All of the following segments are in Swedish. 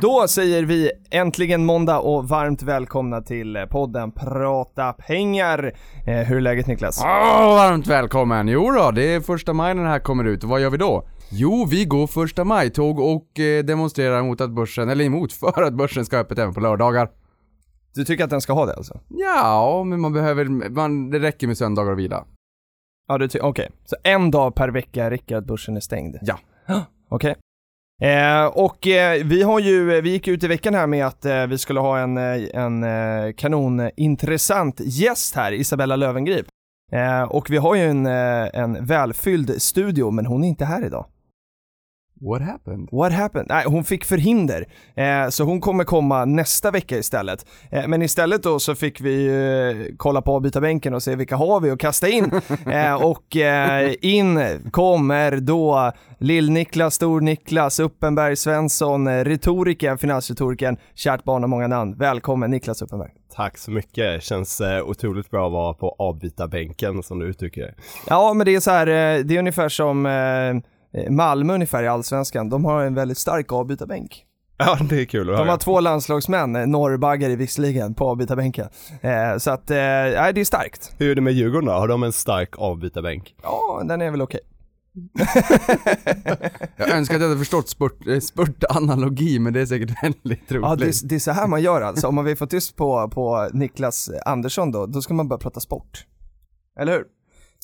Då säger vi äntligen måndag och varmt välkomna till podden Prata pengar. Eh, hur är läget Niklas? Åh, varmt välkommen! Jo då, det är första maj när det här kommer ut och vad gör vi då? Jo, vi går första maj-tåg och eh, demonstrerar mot att börsen, eller emot för att börsen ska ha öppet även på lördagar. Du tycker att den ska ha det alltså? Ja, men man behöver, man, det räcker med söndagar och vila. Ja, du tycker, okej. Så en dag per vecka räcker att börsen är stängd? Ja. Okej. Eh, och eh, vi har ju, eh, vi gick ut i veckan här med att eh, vi skulle ha en, eh, en eh, kanonintressant gäst här, Isabella Lövengrip. Eh, och vi har ju en, eh, en välfylld studio, men hon är inte här idag. What happened? What happened? Nej, hon fick förhinder. Eh, så hon kommer komma nästa vecka istället. Eh, men istället då så fick vi eh, kolla på avbytarbänken och se vilka har vi att kasta in. Eh, och eh, in kommer då Lill-Niklas, Stor-Niklas, Uppenberg, Svensson, eh, retoriken, finansretoriken, kärt barn har många namn. Välkommen Niklas Uppenberg. Tack så mycket. Känns eh, otroligt bra att vara på avbytarbänken som du uttrycker det. Ja, men det är så här, det är ungefär som Malmö ungefär i Allsvenskan. De har en väldigt stark avbytarbänk. Ja, det är kul att De höra. har två landslagsmän, eh, norrbaggar visserligen, på avbytarbänken. Eh, så att, eh, nej, det är starkt. Hur är det med Djurgården då? Har de en stark avbytarbänk? Ja, den är väl okej. Jag önskar att jag hade förstått spurt, eh, spurt-analogi, men det är säkert väldigt roligt. Ja, det, är- det är så här man gör alltså. Om man vill få tyst på, på Niklas Andersson då, då ska man börja prata sport. Eller hur?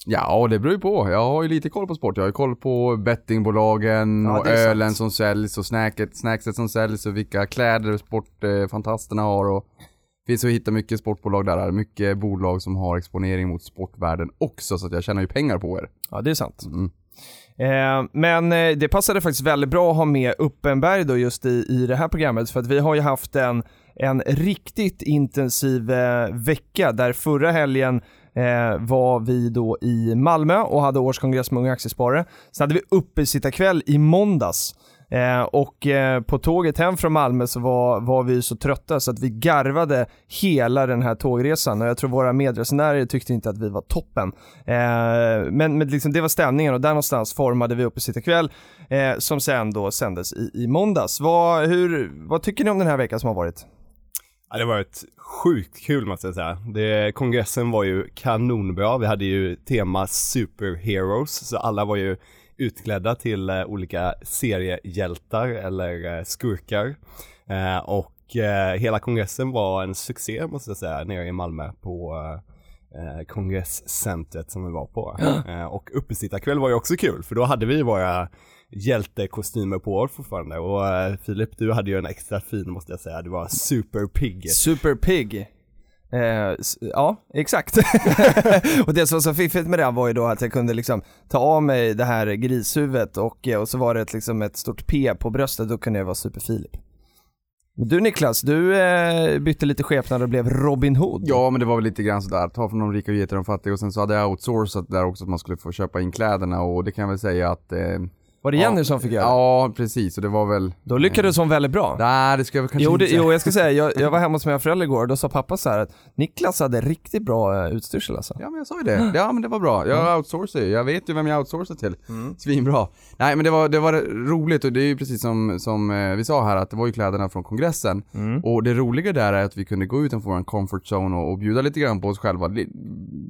Ja, och det beror ju på. Jag har ju lite koll på sport. Jag har ju koll på bettingbolagen Ja, och är sant. ölen som säljs och snacket, snackset som säljs och vilka kläder sportfantasterna har och finns att hitta mycket sportbolag där. Mycket bolag som har exponering mot sportvärlden också så att jag tjänar ju pengar på er. Ja, det är sant. Mm. Eh, men eh, det passade faktiskt väldigt bra att ha med Uppenberg då just i, i det här programmet för att vi har ju haft en, en riktigt intensiv eh, vecka där förra helgen eh, var vi då i Malmö och hade årskongress med Unga Aktiesparare. Sen hade vi uppesittarkväll i måndags Eh, och eh, på tåget hem från Malmö så var, var vi så trötta så att vi garvade hela den här tågresan och jag tror våra medresenärer tyckte inte att vi var toppen. Eh, men men liksom, det var stämningen och där någonstans formade vi upp sitta kväll eh, som sen då sändes i, i måndags. Vad, hur, vad tycker ni om den här veckan som har varit? Ja, det var ett sjukt kul måste jag säga. Det, kongressen var ju kanonbra. Vi hade ju tema superheroes, så alla var ju utklädda till eh, olika seriehjältar eller eh, skurkar. Eh, och eh, hela kongressen var en succé måste jag säga, nere i Malmö på eh, kongresscentret som vi var på. Eh, och uppesittarkväll var ju också kul, för då hade vi våra hjältekostymer på fortfarande och eh, Filip, du hade ju en extra fin måste jag säga, du var superpigg. Superpig. Eh, ja, exakt. och det som var så fiffigt med det var ju då att jag kunde liksom ta av mig det här grishuvudet och, eh, och så var det ett, liksom ett stort P på bröstet, då kunde jag vara superfilip. Men du Niklas, du eh, bytte lite skepnad och blev Robin Hood. Ja, men det var väl lite grann sådär, ta från de rika och ge till de fattiga och sen så hade jag outsourcat där också att man skulle få köpa in kläderna och det kan jag väl säga att eh, Var det Jenny som fick göra det? Ja, precis och det var väl Då lyckades hon väldigt bra. Nej, det ska jag väl kanske Jo, inte det, säga. jo, jag ska säga, jag, jag var hemma hos mina föräldrar igår och då sa pappa så här att Niklas hade riktigt bra eh, utstyrsel alltså. Ja men jag sa ju det, ja men det var bra. Jag outsourcar ju, jag vet ju vem jag outsourcar till. Svinbra. Nej men det var, det var roligt och det är ju precis som, som eh, vi sa här att det var ju kläderna från kongressen. Och det roliga där är att vi kunde gå utanför vår comfort zone och, och bjuda lite grann på oss själva. Det,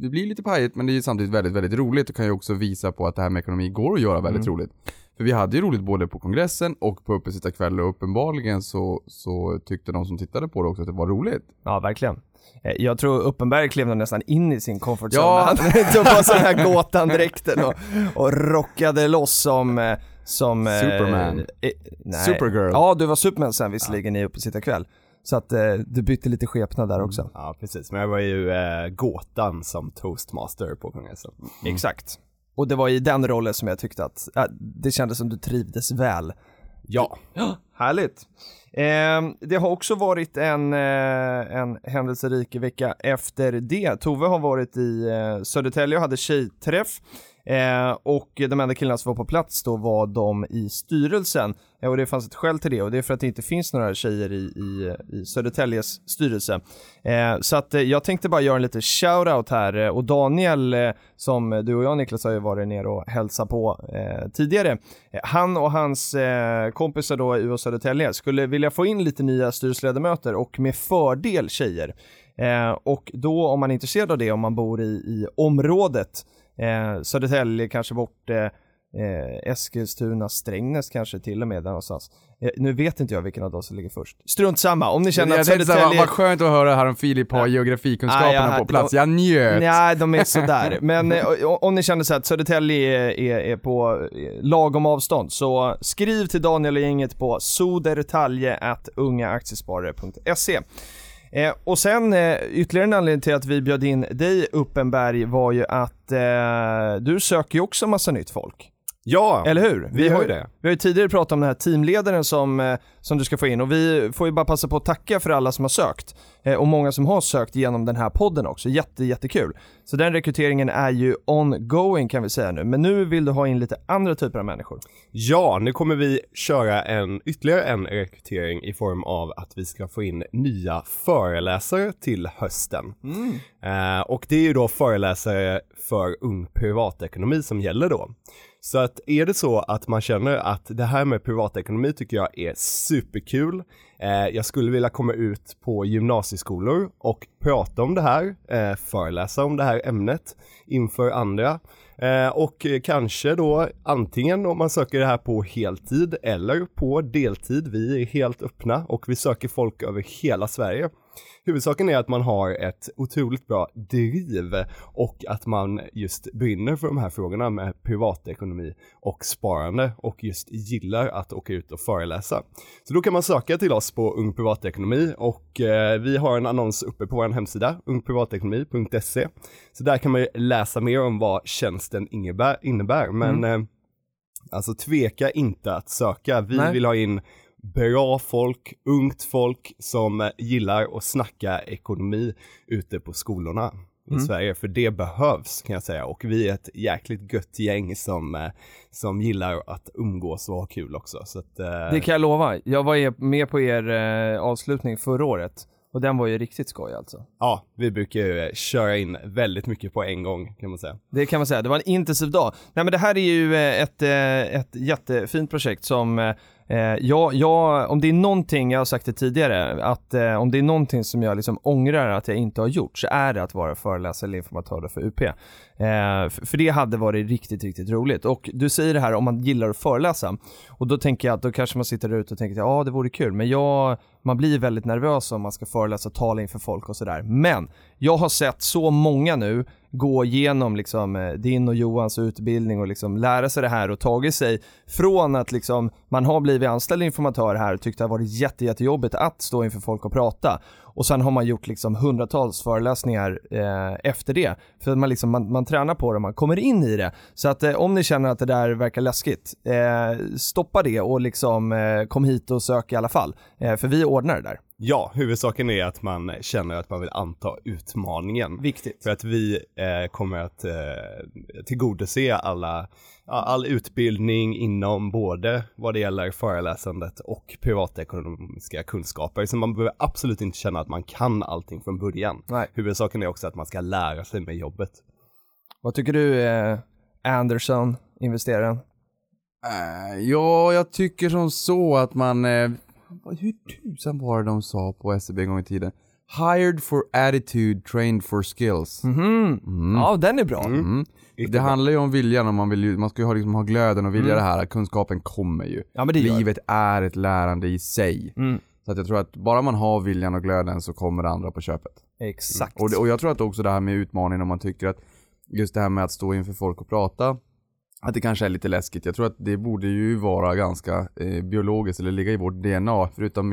det blir lite pajigt men det är ju samtidigt väldigt, väldigt roligt och kan ju också visa på att det här med ekonomi går att göra väldigt roligt. För vi hade ju roligt både på kongressen och på uppesittarkväll och uppenbarligen så, så tyckte de som tittade på det också att det var roligt. Ja, verkligen. Eh, Jag tror Uppenberg klev nästan in i sin comfort zone Ja. han tog på sig den här gåtan-dräkten och, och rockade loss som, eh, som... eh, Superman. Eh, nej. Supergirl. Ja, du var Superman sen visserligen i Uppesittarkväll. Så att eh, du bytte lite skepnad där också. Ja, precis. Men jag var ju eh, gåtan som toastmaster på kongressen. Exakt. Och det var i den rollen som jag tyckte att, äh, det kändes som du trivdes väl. Ja. Härligt. Eh, det har också varit en, eh, en händelserik vecka efter det. Tove har varit i eh, Södertälje och hade tjejträff. Eh, och de enda killarna som var på plats då var de i styrelsen. Eh, och det fanns ett skäl till det och det är för att det inte finns några tjejer i, i, i Södertäljes styrelse. Eh, så att eh, jag tänkte bara göra en liten shout-out här eh, och Daniel eh, som du och jag Niklas har ju varit nere och hälsat på eh, tidigare. Eh, han och hans eh, kompisar då i UO Södertälje skulle vilja få in lite nya styrelseledamöter och med fördel tjejer. Eh, och då om man är intresserad av det, om man bor i, i området Eh, Södertälje kanske bort eh, eh, Eskilstuna, Strängnäs kanske till och med där någonstans. Eh, nu vet inte jag vilken av dem som ligger först. Strunt samma, om ni känner jag att Södertälje... vad skönt att höra här om Filip har geografikunskaperna Ah, ja, på plats. Jag njöt. Nej, de är sådär. Men eh, om ni känner så att Södertälje är, är, är på eh, lagom avstånd så skriv till Daniel och gänget på sodertalje.ungaaktiesparare.se Eh, och sen eh, ytterligare en anledning till att vi bjöd in dig Uppenberg var ju att eh, du söker ju också massa nytt folk. Ja, Eller hur? vi har har ju det. Vi har ju tidigare pratat om den här teamledaren som, eh, som du ska få in och vi får ju bara passa på att tacka för alla som har sökt. Eh, och många som har sökt genom den här podden också. Jätte, jättekul. Så den rekryteringen är ju ongoing kan vi säga nu. Men nu vill du ha in lite andra typer av människor. Ja, nu kommer vi köra en, ytterligare en rekrytering i form av att vi ska få in nya föreläsare till hösten. Eh, och det är ju då föreläsare för ung privatekonomi som gäller då. Så att är det så att man känner att det här med privatekonomi tycker jag är superkul, eh, jag skulle vilja komma ut på gymnasieskolor och prata om det här, eh, föreläsa om det här ämnet inför andra eh, och kanske då antingen om man söker det här på heltid eller på deltid. Vi är helt öppna och vi söker folk över hela Sverige. Huvudsaken är att man har ett otroligt bra driv och att man just brinner för de här frågorna med privatekonomi och sparande och just gillar att åka ut och föreläsa. Så då kan man söka till oss på Ung Privatekonomi och eh, vi har en annons uppe på vår hemsida, ungprivatekonomi.se. Så där kan man ju läsa mer om vad tjänsten innebär, innebär. men eh, alltså tveka inte att söka. Vi Nej. vill ha in bra folk, ungt folk som gillar att snacka ekonomi ute på skolorna i Sverige, för det behövs kan jag säga och vi är ett jäkligt gött gäng som, eh, som gillar att umgås och ha kul också. Så att, eh, Det kan jag lova. Jag var med på er eh, avslutning förra året och den var ju riktigt skoj alltså. ja, vi brukar ju eh, köra in väldigt mycket på en gång kan man säga. Det kan man säga, det var en intensiv dag. Nej men det här är ju ett, ett jättefint projekt som Eh, jag, jag, om det är någonting, jag har sagt det tidigare, att eh, om det är någonting som jag liksom ångrar att jag inte har gjort så är det att vara föreläsare eller informatör för UP. Eh, för, för det hade varit riktigt, riktigt roligt. Och du säger det här om man gillar att föreläsa och då tänker jag att då kanske man sitter där ute och tänker att ja det vore kul, men jag, man blir väldigt nervös om man ska föreläsa och tala inför folk och sådär. Men jag har sett så många nu gå igenom liksom, eh, din och Johans utbildning och liksom lära sig det här och tagit sig från att liksom, man har blivit anställd informatör här och tyckt det har varit jätte, jättejobbigt att stå inför folk och prata och sen har man gjort liksom hundratals föreläsningar eh, efter det. För man, liksom, man, man tränar på det och man kommer in i det. Så att eh, om ni känner att det där verkar läskigt, eh, stoppa det och liksom eh, kom hit och sök i alla fall. Eh, för vi ordnar det där. Ja, huvudsaken är att man känner att man vill anta utmaningen. Viktigt. För att vi eh, kommer att eh, tillgodose alla, all utbildning inom både vad det gäller föreläsandet och privatekonomiska kunskaper. Så man behöver absolut inte känna att man kan allting från början. Nej. Huvudsaken är också att man ska lära sig med jobbet. Vad tycker du eh, Anderson, investeraren? Äh, ja, jag tycker som så att man... Hur tusan var det de sa på SEB en gång i tiden? Hired for attitude, trained for skills. Mhm. Ja, den är bra. Mm. Det handlar ju om viljan och man vill ju, man ska ju ha, liksom, ha glöden och vilja det här, kunskapen kommer ju. Ja, men det gör. Livet är ett lärande i sig. Mm. Så att jag tror att bara man har viljan och glöden så kommer det andra på köpet. Exakt. Och, det, och jag tror att också det här med utmaningen om man tycker att just det här med att stå inför folk och prata, att det kanske är lite läskigt. Jag tror att det borde ju vara ganska eh, biologiskt eller ligga i vårt DNA, förutom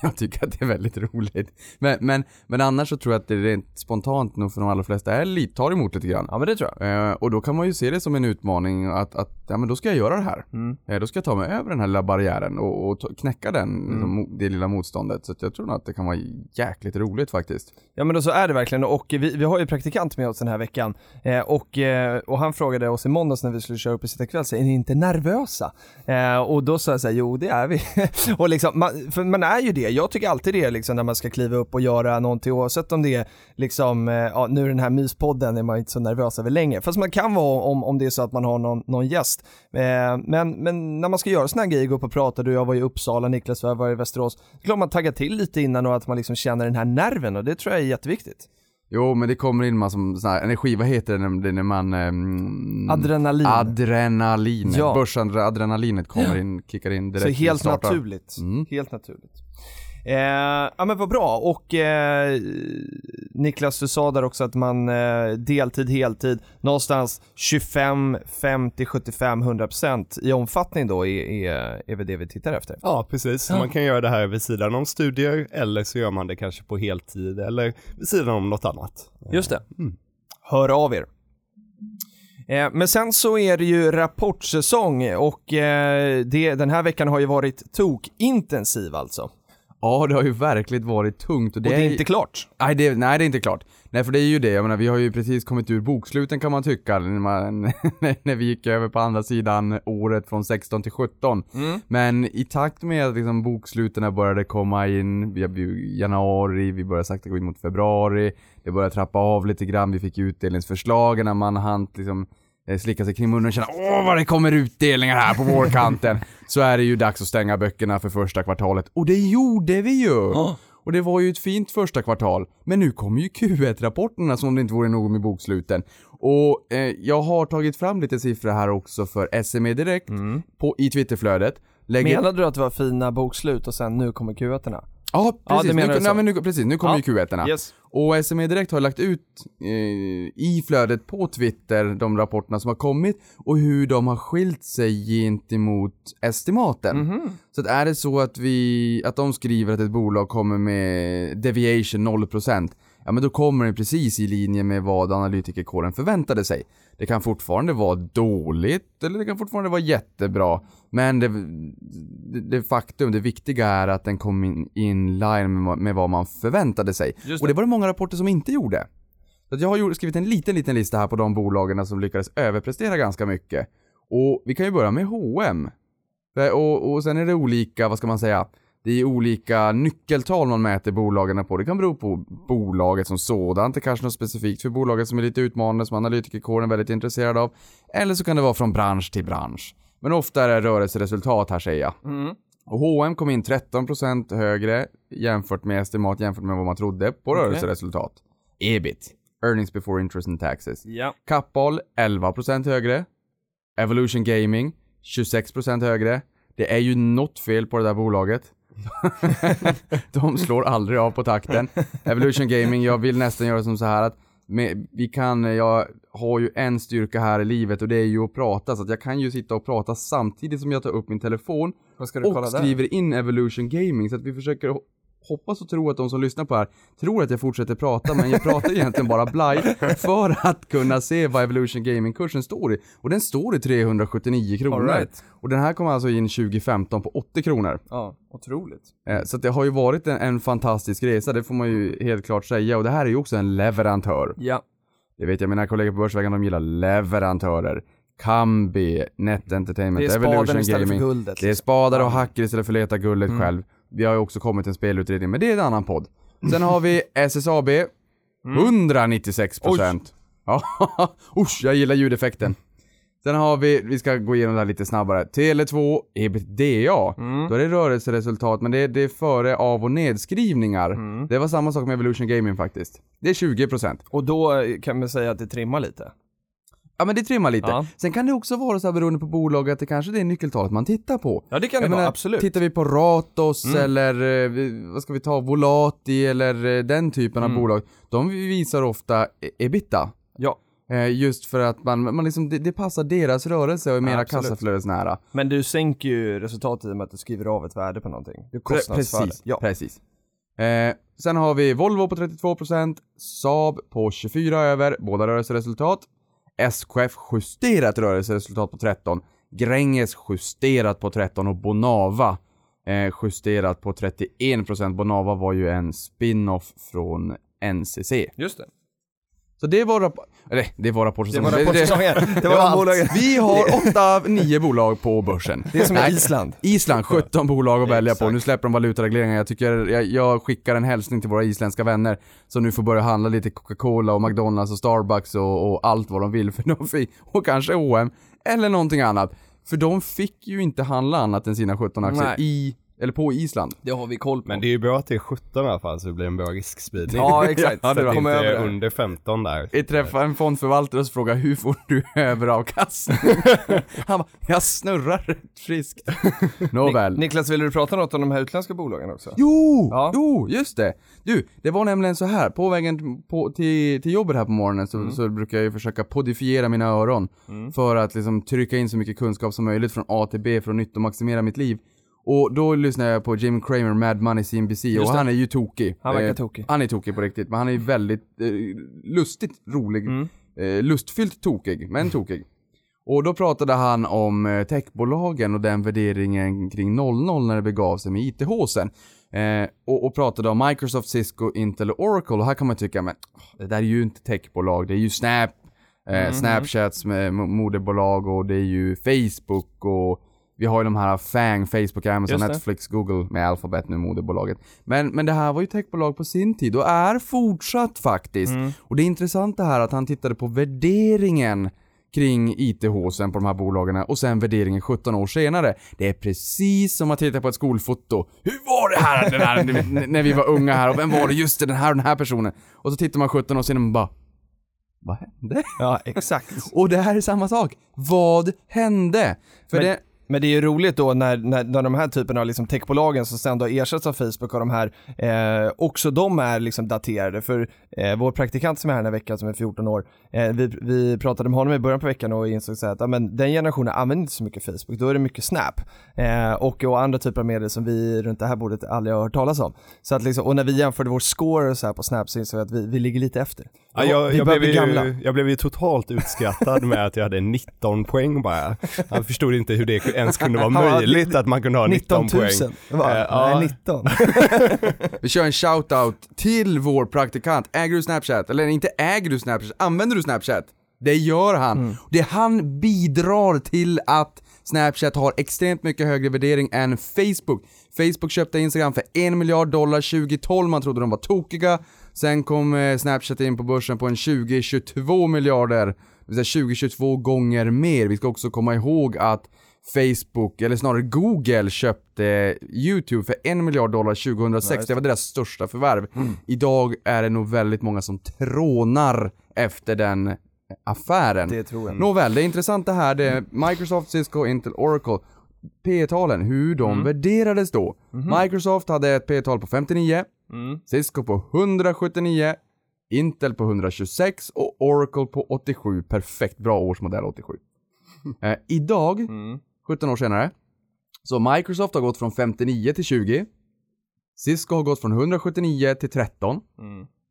Jag tycker att det är väldigt roligt. Men, men, men annars så tror jag att det rent spontant nog för de allra flesta är lite, tar emot lite grann. Ja men det tror jag. Eh, och då kan man ju se det som en utmaning att, att ja men då ska jag göra det här. Mm. Eh, då ska jag ta mig över den här lilla barriären och, och knäcka den, Mm. liksom, det lilla motståndet. Så jag tror nog att det kan vara jäkligt roligt faktiskt. Ja men då så är det verkligen och vi, vi har ju praktikant med oss den här veckan eh, och, eh, och han frågade oss i måndags när vi skulle köra upp i Sitta kväll, så är ni inte nervösa? Eh, och då sa jag såhär, jo det är vi. och liksom, man, för man är ju det, jag tycker alltid det liksom när man ska kliva upp och göra någonting oavsett om det är liksom, eh, ja nu den här myspodden är man inte så nervös över länge, fast man kan vara om, om det är så att man har någon, någon gäst. Eh, men, men när man ska göra såna här grejer, gå upp och prata, du jag var i Uppsala, Niklas var i Västerås, det är klart man taggar till lite innan och att man liksom känner den här nerven och det tror jag är jätteviktigt. Jo men det kommer in massor med sån här energi, vad heter det när, man... ehm, Adrenalin. Adrenalin. Ja. Börsadrenalinet kommer in, kickar in direkt Så helt naturligt. Mm. Helt naturligt. Eh, ja men vad bra och eh, Niklas du sa där också att man eh, deltid, heltid, någonstans 25, 50, 75, 100% i omfattning då är, är, är väl det vi tittar efter. Ja, precis. Så Man kan göra det här vid sidan om studier eller så gör man det kanske på heltid eller vid sidan om något annat. Just det. Hör av er. Eh, Men sen så är det ju rapportsäsong och eh, det, den här veckan har ju varit tokintensiv alltså. Ja det har ju verkligen varit tungt och det, Och det är inte klart. Nej det, nej det är inte klart. Nej för det är ju det, jag menar vi har ju precis kommit ur boksluten kan man tycka, när, man, när vi gick över på andra sidan året från 16 till 17. Men i takt med att liksom boksluten började komma in, vi januari, vi började sakta gå in mot februari, det började trappa av lite grann, vi fick utdelningsförslagen när man hann liksom slicka sig kring munnen och känna åh vad det kommer utdelningar här på vårkanten. så är det ju dags att stänga böckerna för första kvartalet. Och det gjorde vi ju! Och det var ju ett fint första kvartal. Men nu kommer ju Q1-rapporterna som om det inte vore nog med boksluten. Och eh, jag har tagit fram lite siffror här också för SME Direkt på, i Twitterflödet. Lägger... Menade du att det var fina bokslut och sen nu kommer Q1-erna? Ja, Ja, precis. menar nu, nej, men nu, precis, nu kommer Ja. ju Q1-erna. Yes. Och SME Direkt har lagt ut eh, i flödet på Twitter de rapporterna som har kommit och hur de har skilt sig gentemot estimaten. Mhm. Så att är det så att vi, att de skriver att ett bolag kommer med deviation 0% ja men då kommer det precis i linje med vad analytikerkåren förväntade sig. Det kan fortfarande vara dåligt eller det kan fortfarande vara jättebra. Men det, det, det faktum, det viktiga är att den kom in, in line med, med vad man förväntade sig. Just Och det var det många rapporter som inte gjorde. Så jag har skrivit en liten, liten lista här på de bolagen som lyckades överprestera ganska mycket. Och vi kan ju börja med H&M. Och, och sen är det olika, vad ska man säga? Det är olika nyckeltal man mäter bolagen på. Det kan bero på bolaget som sådant. Det kanske är något specifikt för bolaget som är lite utmanande som analytikerkåren är väldigt intresserad av. Eller så kan det vara från bransch till bransch. Men ofta är det rörelseresultat här säger jag. Och H&M kom in 13% högre jämfört med estimat jämfört med vad man trodde på rörelseresultat. EBIT. Earnings before interest and taxes. Ja. Kappahl 11% högre. Evolution Gaming 26% högre. Det är ju något fel på det där bolaget. De slår aldrig av på takten. Evolution Gaming, jag vill nästan göra som så här att med, vi kan, jag har ju en styrka här i livet och det är ju att prata så att jag kan ju sitta och prata samtidigt som jag tar upp min telefon och där? skriver in Evolution Gaming så att vi försöker hoppas och tro att de som lyssnar på det här tror att jag fortsätter prata men jag pratar egentligen bara blaj för att kunna se vad Evolution Gaming-kursen står i. Och den står i 379 kronor. Right. Och den här kom alltså in 2015 på 80 kronor. Ja, otroligt. Eh, Så det har ju varit en, en fantastisk resa, det får man ju helt klart säga. Och det här är ju också en leverantör. Ja. Det vet jag, mina kollegor på Börsvägen de gillar leverantörer. Kambi, Net Entertainment, Evolution Gaming. Det är liksom. spadar och hacker istället för att leta guldet Mm. själv. Vi har ju också kommit en spelutredning, men det är en annan podd. Sen har vi SSAB, Mm. 196 procent. Ja, usch, jag gillar ljudeffekten. Sen har vi, vi ska gå igenom det här lite snabbare. Tele2, ebitda. Mm. Då är det rörelseresultat, men det är, det är före av och nedskrivningar. Mm. Det var samma sak med Evolution Gaming faktiskt. Det är 20%. Och då eh, kan man säga att det trimmar lite. Ja men det trimmar lite. Ja. Sen kan det också vara så här beroende på bolaget, att det kanske det är nyckeltalet man tittar på. Ja det kan det Jag vara, menar, absolut. Tittar vi på Ratos Mm. eller eh, vad ska vi ta, Volati eller eh, den typen Mm. av bolag. De visar ofta e- ebitda. Ja. Eh, just för att man, man liksom, det, det passar deras rörelse och är mera Absolut. kassaflödesnära. Men du sänker ju resultatet i och med att du skriver av ett värde på någonting. Pre- kostnadsvärde. precis, Ja. precis. Eh, sen har vi Volvo på 32%, Saab på 24 över, båda rörelseresultat. SKF justerat rörelseresultat på 13, Gränges justerat på 13 och Bonava eh, justerat på 31%. Bonava var ju en spin-off från NCC. Just det. Så det var rapport... Eller, det var Det rapportsäsongen. var rapportsäsongen. Det var allt. bolagen. Vi har åtta av nio bolag på börsen. Det är som Nej, Island. Island, 17 bolag att välja på. Exakt. Nu släpper de valutaregleringar. Jag tycker, jag, jag skickar en hälsning till våra isländska vänner som nu får börja handla lite Coca-Cola och McDonalds och Starbucks och, och allt vad de vill för de fick, och kanske H&M eller någonting annat. För de fick ju inte handla annat än sina 17 aktier Nej. i, eller på Island. Det har vi koll på. Men det är ju bra att det är 17 i alla fall så det blir en bra riskspridning. Ja, exakt. Ja, det Så var- att det Kom inte över under 15 där. Vi träffade en fondförvaltare och så frågade hur får du överavkastning? Han bara, jag snurrar rätt friskt. Nåväl. Niklas, vill du prata något om de här utländska bolagen också? Jo, Ja. jo, just det. Du, det var nämligen så här. på vägen på, till, till jobbet här på morgonen så, så brukar jag ju försöka podifiera mina öron. För att liksom trycka in så mycket kunskap som möjligt från A till B för att nyttomaximera mitt liv. Och då lyssnar jag på Jim Cramer, Mad Money CNBC och han är ju tokig. Han verkar Eh, tokig. Han är tokig på riktigt, men han är väldigt eh, lustigt rolig. Eh, lustfyllt tokig, men tokig. Och då pratade han om techbolagen och den värderingen kring 00 när det begav sig med IT-håsen. Eh, och, och pratade om Microsoft, Cisco, Intel och Oracle och här kan man tycka, men det där är ju inte techbolag, det är ju Snap, eh, Snapchats med mo- moderbolag och det är ju Facebook och vi har ju de här FANG, Facebook, Amazon. Netflix, Google med Alphabet nu moderbolaget. Men, men det här var ju techbolag på sin tid och är fortsatt faktiskt. Och det är intressant det här att han tittade på värderingen kring IT-håsen på de här bolagen och sen värderingen 17 år senare. Det är precis som att titta på ett skolfoto. Hur var det här, den här när vi var unga här och vem var det? Just det, den här och den här personen. Och så tittar man 17 år senare och bara Vad hände? Ja, exakt. Och det här är samma sak. Vad hände? För Men- det... Men det är ju roligt då när, när, när de här typerna av liksom techbolagen som sen då ersatts av Facebook och de här, eh, också de är liksom daterade. För eh, vår praktikant som är här den här veckan som är 14 år, eh, vi, vi pratade med honom i början på veckan och insåg så här att ja, men den generationen använder inte så mycket Facebook, då är det mycket Snap. Eh, och, och andra typer av medier som vi runt det här bordet aldrig har hört talas om. Så att liksom, och när vi jämförde vår score så här på Snap så insåg vi att vi, vi ligger lite efter. Ja, jag, jag, blev ju, jag blev ju totalt utskrattad med att jag hade 19 poäng bara. Jag förstod inte hur det ens kunde vara möjligt att man kunde ha 19, 19 000. poäng. Va? Eh, ja. Nej, 19. Vi kör en shoutout till vår praktikant. Äger du Snapchat? Eller inte äger du Snapchat, använder du Snapchat? Det gör han. Det han bidrar till att Snapchat har extremt mycket högre värdering än Facebook. Facebook köpte Instagram för en miljard dollar 2012, man trodde de var tokiga. Sen kom eh, Snapchat in på börsen på en 20-22 miljarder, det vill säga 20-22 gånger mer. Vi ska också komma ihåg att Facebook, eller snarare Google, köpte YouTube för en miljard dollar 2006. Det var deras största förvärv. Idag är det nog väldigt många som trånar efter den affären. Det tror jag. Nåväl, det är intressant det här. Det är Microsoft, Cisco, Intel, Oracle. P-talen, hur de värderades då. Microsoft hade ett P-tal på 59, Cisco på 179, Intel på 126 och Oracle på 87. Perfekt, bra årsmodell 87. Eh, idag, 17 år senare, så Microsoft har gått från 59 till 20. Cisco har gått från 179 till 13.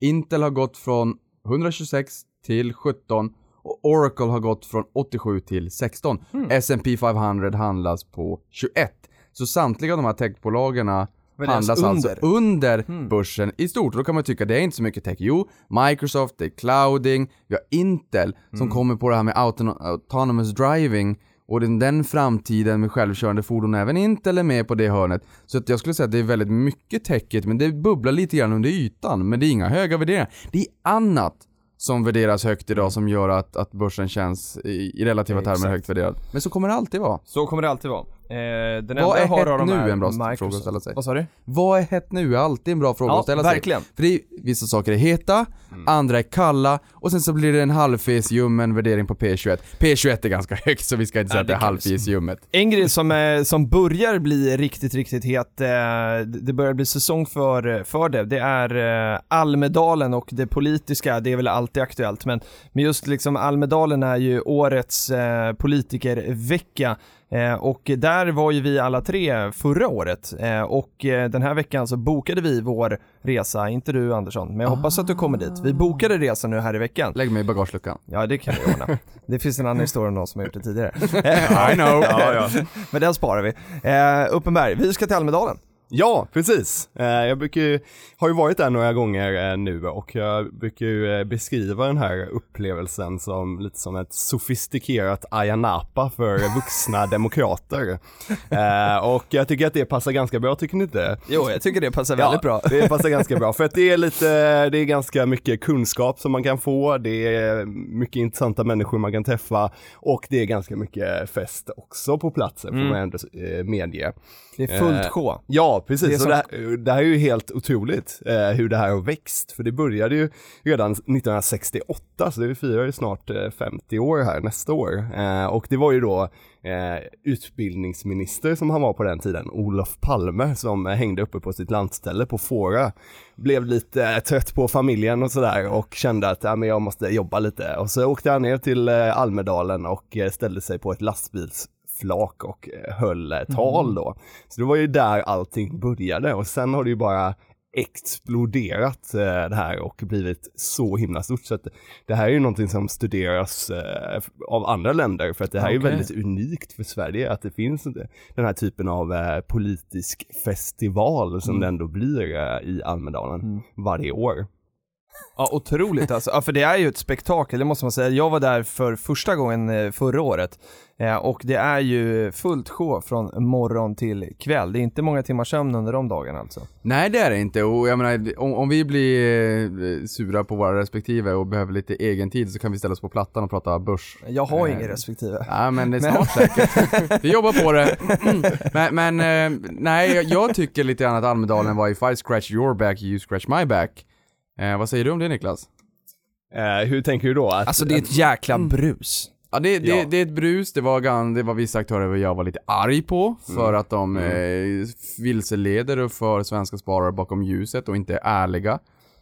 Intel har gått från 126 till 17 och Oracle har gått från 87 till 16. S&P 500 handlas på 21. Så samtliga de här techbolagen handlas alltså under. under börsen i stort. Då kan man tycka det är inte så mycket tech. Jo, Microsoft, det är clouding, vi har Intel som kommer på det här med autono- autonomous driving och den, den framtiden med självkörande fordon, även Intel är med på det hörnet. Så att jag skulle säga att det är väldigt mycket techigt, men det bubblar lite grann under ytan. Men det är inga höga värderingar. Det är annat som värderas högt idag som gör att, att börsen känns i, i relativa termer Exakt. högt värderad. Men så kommer det alltid vara. Så kommer det alltid vara. Eh, den Vad enda är jag har hett av nu? är En bra Microsoft. fråga att ställa sig. Vad sa du? Vad är hett nu? är alltid en bra fråga Ja, att ställa sig. verkligen. För det är, vissa saker är heta, andra är kalla och sen så blir det en halvfes ljummen värdering på P21. P21 är ganska högt så vi ska inte säga att det är kan vi halvfes ljummet. En grej som, eh, som börjar bli riktigt, riktigt het, eh, det börjar bli säsong för, för det, det är eh, Almedalen och det politiska, det är väl alltid aktuellt, men, men just liksom Almedalen är ju årets eh, politikervecka. Eh, och där var ju vi alla tre förra året eh, och eh, den här veckan så bokade vi vår resa, inte du Andersson, men jag hoppas att du kommer dit. Vi bokade resan nu här i veckan. Lägg mig i bagageluckan. Ja, det kan vi ordna. Det finns en annan historia om någon som har gjort det tidigare. I know. ja, ja. Men den sparar vi. Eh, Uppenberg, vi ska till Almedalen. Ja, precis. Eh, Jag brukar ju, har ju varit där några gånger eh, nu och jag brukar ju eh, beskriva den här upplevelsen som lite som ett sofistikerat Ayia Napa för vuxna demokrater. Och jag tycker att det passar ganska bra, tycker ni inte? Jo, jag tycker det passar väldigt bra. Det passar ganska bra för att det är lite, det är ganska mycket kunskap som man kan få, det är mycket intressanta människor man kan träffa och det är ganska mycket fest också på platsen får man ändå medge. Det är fullt sjå. Ja, Det precis. som- Och det, här, det här är ju helt otroligt eh, hur det här har växt. För det började ju redan 1968, så det firar ju snart eh, 50 år här nästa år. Eh, och det var ju då eh, utbildningsminister som han var på den tiden, Olof Palme, som hängde uppe på sitt landställe på Fåra. Blev lite eh, trött på familjen och sådär och kände att ja, men jag måste jobba lite. Och så åkte han ner till eh, Almedalen och ställde sig på ett lastbils flak och eh, höll tal då. Så det var ju där allting började och sen har det ju bara exploderat eh, det här och blivit så himla stort. Så att det här är ju någonting som studeras eh, av andra länder för att det här är ju Okej. väldigt unikt för Sverige att det finns den här typen av politisk festival som det ändå blir i Almedalen varje år. Ja, otroligt alltså. Ja, för det är ju ett spektakel, det måste man säga. Jag var där för första gången eh, förra året eh, och det är ju fullt sjå från morgon till kväll. Det är inte många timmar sömn under de dagarna alltså. Nej det är det inte och jag menar om, om vi blir eh, sura på våra respektive och behöver lite egen tid så kan vi ställa oss på plattan och prata börs. Jag har Eh, ingen respektive. Ja men det är snart säkert. Vi jobbar på det. Men, men eh, nej, jag- tycker lite grann att Almedalen var if I scratch your back, you scratch my back. Eh, vad säger du om det Niklas? Eh, hur tänker du då? Att, Alltså det är ett jäkla brus. Ja, det, det, Ja. det är ett brus, det var, det var vissa aktörer jag var lite arg på för att de eh, vilseleder och för svenska sparare bakom ljuset och inte är ärliga.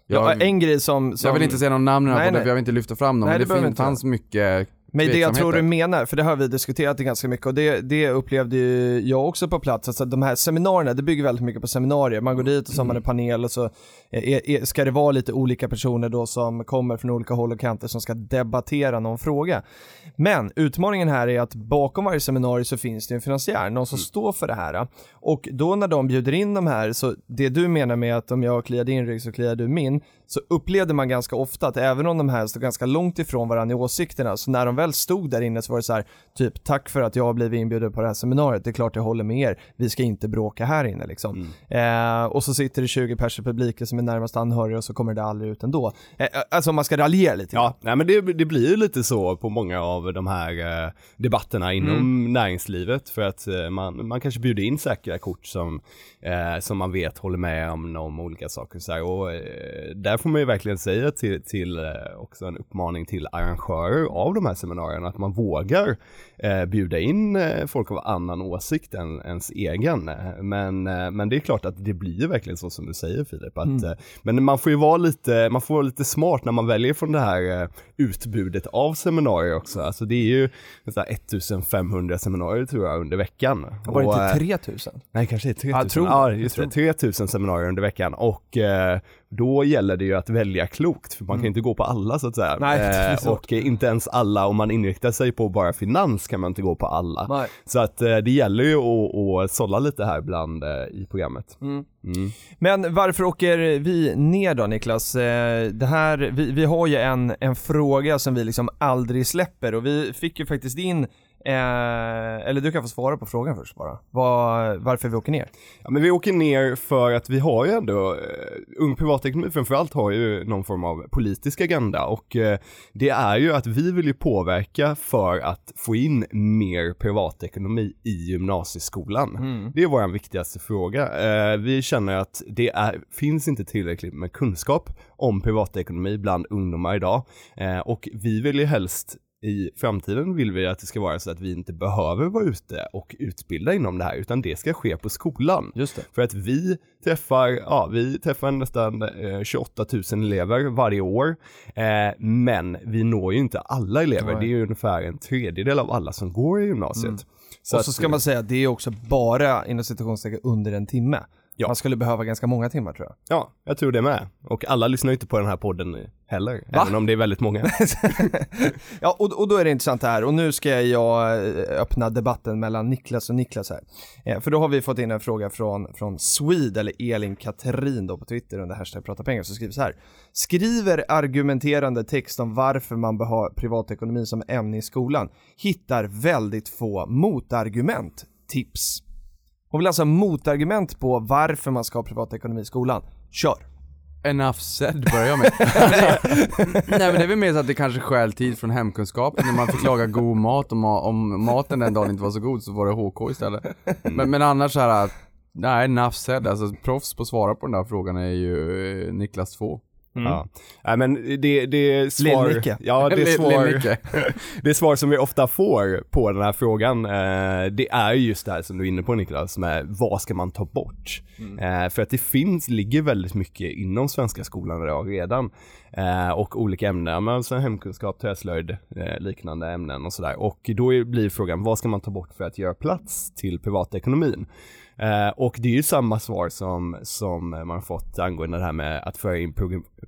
Ja, Jag, en grej som... som jag vill inte säga någon namn Nej, nej. för jag vill inte lyfta fram dem, Nej, men det det, fanns mycket Men det jag tror du menar, för det har vi diskuterat ganska mycket och det, det upplevde ju jag också på plats, alltså de här seminarierna, det bygger väldigt mycket på seminarier. Man går dit och så har man en panel och så är, är, ska det vara lite olika personer då som kommer från olika håll och kanter som ska debattera någon fråga. Men utmaningen här är att bakom varje seminarium så finns det en finansiär, någon som står för det här. Och då när de bjuder in de här, så det du menar med att om jag kliar din rygg så kliar du min, så upplevde man ganska ofta att även om de här stod ganska långt ifrån varandra i åsikterna, så när de väl stod där inne så var det så här, typ tack för att jag har blivit inbjuden på det här seminariet, det är klart jag håller med er, vi ska inte bråka här inne liksom. Eh, och så sitter det 20 personer i publiken som är närmast anhöriga och så kommer det aldrig ut ändå. Eh, alltså om man ska raljera lite. Ja, nej men det, det blir ju lite så på många av de här eh, debatterna inom näringslivet för att eh, man, man kanske bjuder in säkra kort som, eh, som man vet håller med om, om olika saker så här. och eh, där får man ju verkligen säga till, till eh, också en uppmaning till arrangörer av de här seminarierna att man vågar eh, bjuda in eh, folk av annan åsikt än ens egen. Men, eh, men det är klart att det blir ju verkligen så som du säger Filip, att, eh, men man får ju vara lite, man får vara lite smart när man väljer från det här utbudet av seminarier också. Alltså det är ju så här 1500 seminarier tror jag under veckan. Var det inte eh, 3000? Nej, kanske är 3000. Ja, tror det. ja, just det. 3000 seminarier under veckan och eh, då gäller det ju att välja klokt för man kan ju inte gå på alla så att säga. Mm. Nej, eh, och inte ens alla, om man inriktar sig på bara finans kan man inte gå på alla. Nej. Så att eh, det gäller ju att, att sålla lite här ibland eh, i programmet. Mm. Mm. Men varför åker vi ner då Niklas? Eh, Det här, vi, vi har ju en, en fråga som vi liksom aldrig släpper och vi fick ju faktiskt in Eh, eller du kan få svara på frågan först bara. Var, varför vi åker ner. Ja, men vi åker ner för att vi har ju ändå, eh, Ung Privatekonomi framförallt har ju någon form av politisk agenda och eh, det är ju att vi vill ju påverka för att få in mer privatekonomi i gymnasieskolan. Det är vår viktigaste fråga. Eh, vi känner att det är, finns inte tillräckligt med kunskap om privatekonomi bland ungdomar idag eh, och vi vill ju helst i framtiden vill vi att det ska vara så att vi inte behöver vara ute och utbilda inom det här utan det ska ske på skolan. Just det. För att vi träffar, ja vi träffar nästan eh, 28 000 elever varje år. Eh, men vi når ju inte alla elever, Nej. det är ju ungefär en tredjedel av alla som går i gymnasiet. och så att- ska man säga att det är också bara inom citationstecken under en timme. Ja. Man skulle behöva ganska många timmar tror jag. Ja, jag tror det med. Och alla lyssnar ju inte på den här podden heller, även om det är väldigt många. Ja, och, och då är det intressant här och nu ska jag eh, öppna debatten mellan Niklas och Niklas här. Eh, för då har vi fått in en fråga från, från Swede, eller Elin Katrin då på Twitter under hashtag prata pengar, så skriver så här. Skriver argumenterande text om varför man bör ha privatekonomi som ämne i skolan. Hittar väldigt få motargument. Tips. Hon vill alltså ha motargument på varför man ska ha privatekonomi i skolan. Kör! Enough said börjar jag med. Nej men det är väl mer så att det kanske stjäl tid från hemkunskapen när man fick laga god mat ma- om maten den dagen inte var så god så var det HK istället. Men, men annars så här, nej enough said, alltså proffs på att svara på den där frågan är ju eh, Niklas 2. Ja. Nej men det, det svar... Lill-Nicke. Ja, det Lill- svar... Det svar som vi ofta får på den här frågan, eh, det är ju just det här som du är inne på Niklas, med vad ska man ta bort? Eh, för att det finns, ligger väldigt mycket inom svenska skolan idag redan. Eh, och olika ämnen, alltså hemkunskap, träslöjd, liknande ämnen och sådär. Och då är, blir frågan, vad ska man ta bort för att göra plats till privatekonomin? Eh, och det är ju samma svar som, som man fått angående det här med att föra in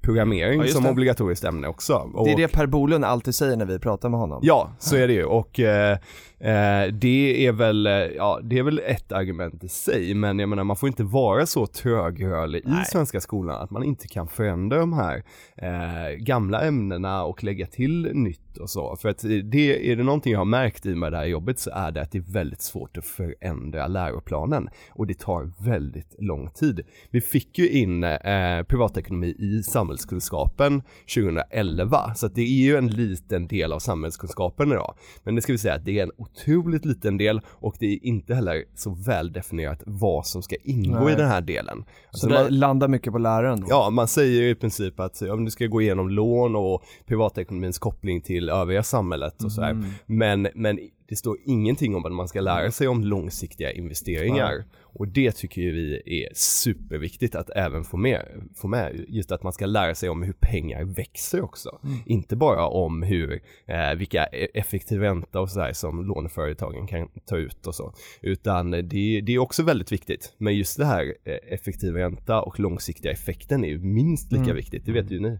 programmering Ja, som det. obligatoriskt ämne också. Det är Och- det Per Bolund alltid säger när vi pratar med honom. Ja, så är det ju och eh, eh, det är väl, eh, ja det är väl ett argument i sig men jag menar man får inte vara så trögrörlig i svenska skolan att man inte kan förändra de här eh, gamla ämnena och lägga till nytt och så. För att det, är det någonting jag har märkt i med det här jobbet så är det att det är väldigt svårt att förändra läroplanen och det tar väldigt lång tid. Vi fick ju in eh, privatekonomi i samhällskunskapen 2011 så det är ju en liten del av samhällskunskapen idag. Men det ska vi säga att det är en otroligt liten del och det är inte heller så väl definierat vad som ska ingå Nej. i den här delen. Så Alltså det man- landar mycket på läraren då? Ja, man säger i princip att ja, du ska gå igenom lån och privatekonomins koppling till övriga samhället och sådär. Men, men det står ingenting om att man ska lära sig om långsiktiga investeringar. Och det tycker ju vi är superviktigt att även få med, få med. Just att man ska lära sig om hur pengar växer också. Inte bara om hur, eh, vilka e- effektiv ränta och sådär som låneföretagen kan ta ut och så. Utan det, det är också väldigt viktigt. Men just det här eh, effektiv ränta och långsiktiga effekten är ju minst lika viktigt, det vet ju ni.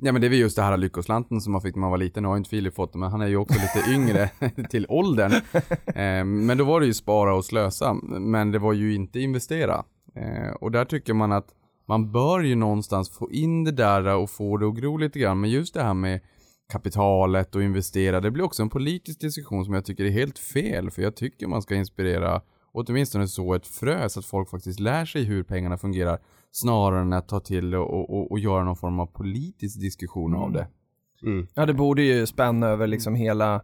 Ja men det är väl just det här lyckoslanten som man fick när man var liten, nu har inte Filip fått men han är ju också lite yngre till åldern. Eh, men då var det ju spara och slösa, men det var ju inte investera. Eh, och där tycker man att man bör ju någonstans få in det där och få det att gro lite grann, men just det här med kapitalet och investera, det blir också en politisk diskussion som jag tycker är helt fel, för jag tycker man ska inspirera åtminstone så ett frö så att folk faktiskt lär sig hur pengarna fungerar snarare än att ta till och, och, och, göra någon form av politisk diskussion av det. Ja, det borde ju spänna över liksom hela,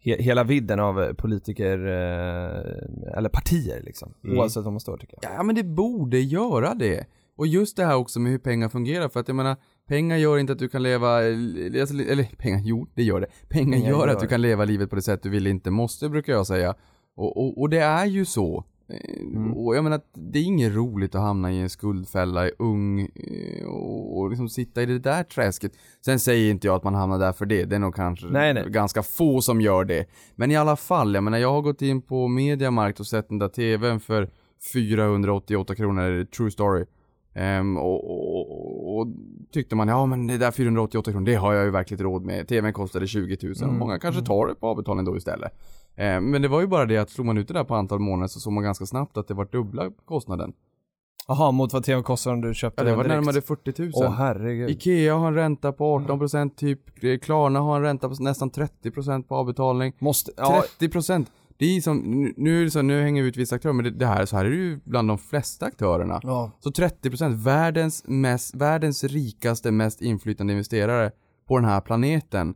he, hela vidden av eh, politiker, eh, eller partier liksom. Oavsett vad man står tycker jag. Ja men det borde göra det. Och just det här också med hur pengar fungerar för att jag menar Pengar gör inte att du kan leva, eh, alltså, eller pengar, jo det gör det. Pengar, Pengar gör, gör att du kan leva livet på det sätt du vill inte måste brukar jag säga. Och, och, och det är ju så. Eh, Och jag menar det är inget roligt att hamna i en skuldfälla, i ung eh, och, och liksom sitta i det där träsket. Sen säger inte jag att man hamnar där för det, det är nog kanske Nej, nej. ganska få som gör det. Men i alla fall, jag menar jag har gått in på Mediamarkt och sett den där TVn för 488 kronor, true story. Ehm, och, och, och, och tyckte man, ja men det där 488 kronor, det har jag ju verkligen råd med. TVn kostade 20 000 och många kanske tar det på avbetalning då istället. Ehm, men det var ju bara det att slog man ut det där på antal månader så såg man ganska snabbt att det var dubbla kostnaden. Jaha, mot vad tvn kostar om du köpte Ja, det den var direkt. närmare 40 000. Åh herregud. Ikea har en ränta på 18% typ, Eh, Klarna har en ränta på nästan 30% på avbetalning. Måste, ja, 30%! Det är som, nu- nu är det så, nu hänger vi ut vissa aktörer, men det, det här, så här är det ju bland de flesta aktörerna. ja. Så 30%, världens, mest, världens rikaste, mest inflytande investerare på den här planeten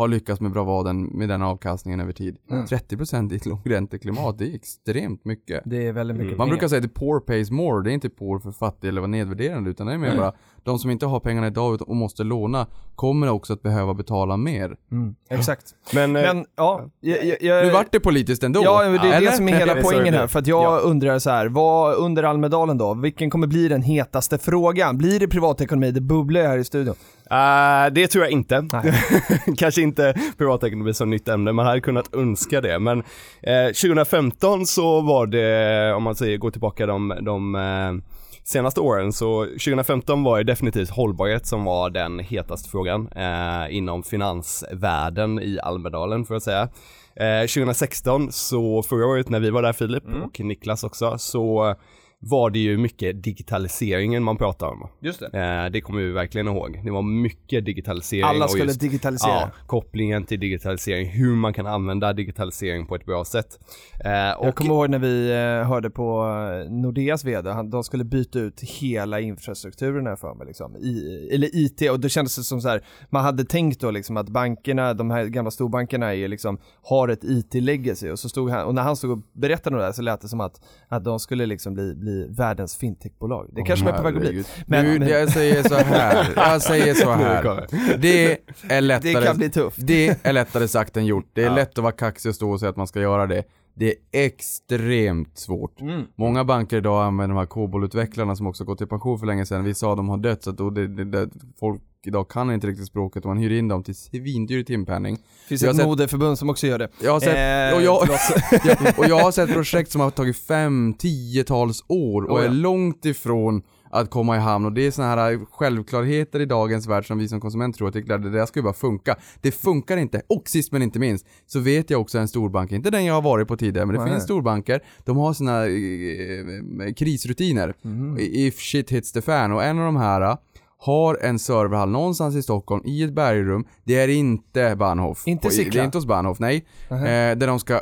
har lyckats med bravaden med den avkastningen över tid. Mm. 30% i ett lågränteklimat, det är extremt mycket. Det är väldigt mycket Mm. Man brukar säga att poor pays more, det är inte poor för fattig eller vara nedvärderande utan det är mer bara de som inte har pengarna idag och måste låna kommer också att behöva betala mer. Mm, exakt. Men, eh, Men ja, jag, jag, jag, Nu vart det politiskt ändå. Ja, men det är Eller? det som är hela poängen här. För att jag Ja. undrar så här, vad under Almedalen då, vilken kommer bli den hetaste frågan? Blir det privatekonomi? Det bubblar här i studion. Eh, det tror jag inte. Kanske inte privatekonomi som nytt ämne, man hade kunnat önska det. Men eh, 2015 så var det, om man säger gå tillbaka de, de eh, senaste åren, så 2015 var det definitivt hållbarhet som var den hetaste frågan eh, inom finansvärlden i Almedalen får jag säga. Eh, 2016 så förra året när vi var där Filip och Niklas också så var det ju mycket digitaliseringen man pratade om. Just det. Eh, det kommer vi verkligen ihåg. Det var mycket digitalisering. Alla skulle just, digitalisera. Ja, kopplingen till digitalisering, hur man kan använda digitalisering på ett bra sätt. Eh, Jag och, kommer ihåg när vi eh, hörde på eh, Nordeas vd, han, de skulle byta ut hela infrastrukturen här för mig liksom, I, eller IT och då kändes det som så här, man hade tänkt då liksom att bankerna, de här gamla storbankerna är liksom, har ett IT-legacy och så stod han, och när han stod och berättade om det här så lät det som att, att de skulle liksom bli, bli världens fintechbolag. Det kanske de är på väg att bli. Men- du, men- jag säger så här. jag säger så Nu här. Det är lättare, Det kan bli tufft. det är lättare sagt än gjort. Det är Ja. lätt att vara kaxig och stå och säga att man ska göra det. Det är extremt svårt. Mm. Många banker idag använder de här COBOL-utvecklarna som också gått i pension för länge sedan. Vissa av dem har dött så att då det, det, det, folk idag kan inte riktigt språket och man hyr in dem till svindyr timpenning. finns ett sett- modeförbund som också gör det. Jag har sett, Eh, och, jag, och jag har sett projekt som har tagit fem, tiotals år och Oh ja. är långt ifrån att komma i hamn och det är såna här självklarheter i dagens värld som vi som konsument tror att det, det där ska ju bara funka. Det funkar inte. Och sist men inte minst så vet jag också en storbank, inte den jag har varit på tidigare, men det Nej. finns storbanker, de har sina eh, eh, krisrutiner. Mhm. If shit hits the fan och en av de här har en serverhall någonstans i Stockholm i ett bergrum. Det är inte Bahnhof. Inte i- Det Sickla? är inte hos Bahnhof, nej. Nähä. Eh, där de ska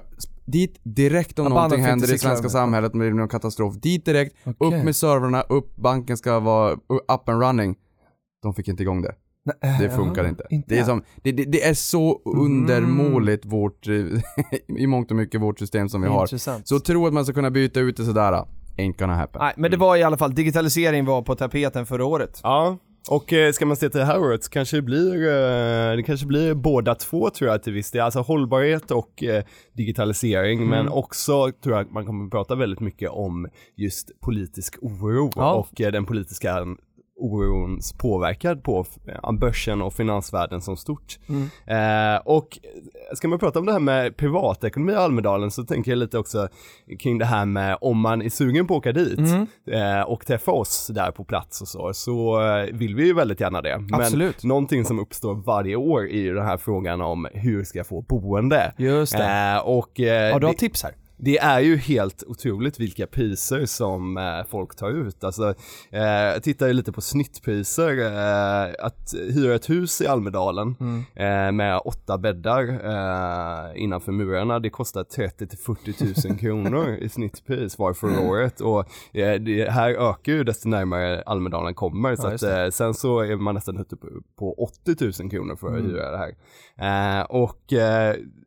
dit direkt om Ja, någonting händer i svenska samhället, om det blir någon katastrof. Dit direkt, Okej. upp med servrarna, upp, banken ska vara up and running. De fick inte igång det. Det funkar inte. inte. Det, är som, det, det, det är så undermåligt vårt, eh, i mångt och mycket vårt system som vi har. Så tro att man ska kunna byta ut det sådär, ain't gonna happen. Nej, men det var i alla fall, digitalisering var på tapeten förra året. Ja, och eh, ska man se till så kanske det blir, eh, det kanske blir båda två tror jag till viss del, alltså hållbarhet och eh, digitalisering, Mm. men också tror jag att man kommer prata väldigt mycket om just politisk oro Ja. och eh, den politiska orons påverkan på eh, börsen och finansvärlden som stort. Mm. Eh, och ska man prata om det här med privatekonomi i Almedalen så tänker jag lite också kring det här med om man är sugen på att åka dit Mm. eh, och träffa oss där på plats och så, så eh, vill vi ju väldigt gärna det. Absolut. Men någonting som uppstår varje år är ju den här frågan om hur ska jag få boende? Just det. Eh, och eh, Har du det- har tips här? Det är ju helt otroligt vilka priser som eh, folk tar ut. Alltså, eh, jag tittar ju lite på snittpriser. Eh, att hyra ett hus i Almedalen Mm. eh, med åtta bäddar eh, innanför murarna, det kostar 30 till 40 000 kronor i snittpris var förra året. Och eh, det här ökar ju desto närmare Almedalen kommer. Så Ja, att, sen så är man nästan ute på, på 80 000 kronor för att Mm. hyra det här. Och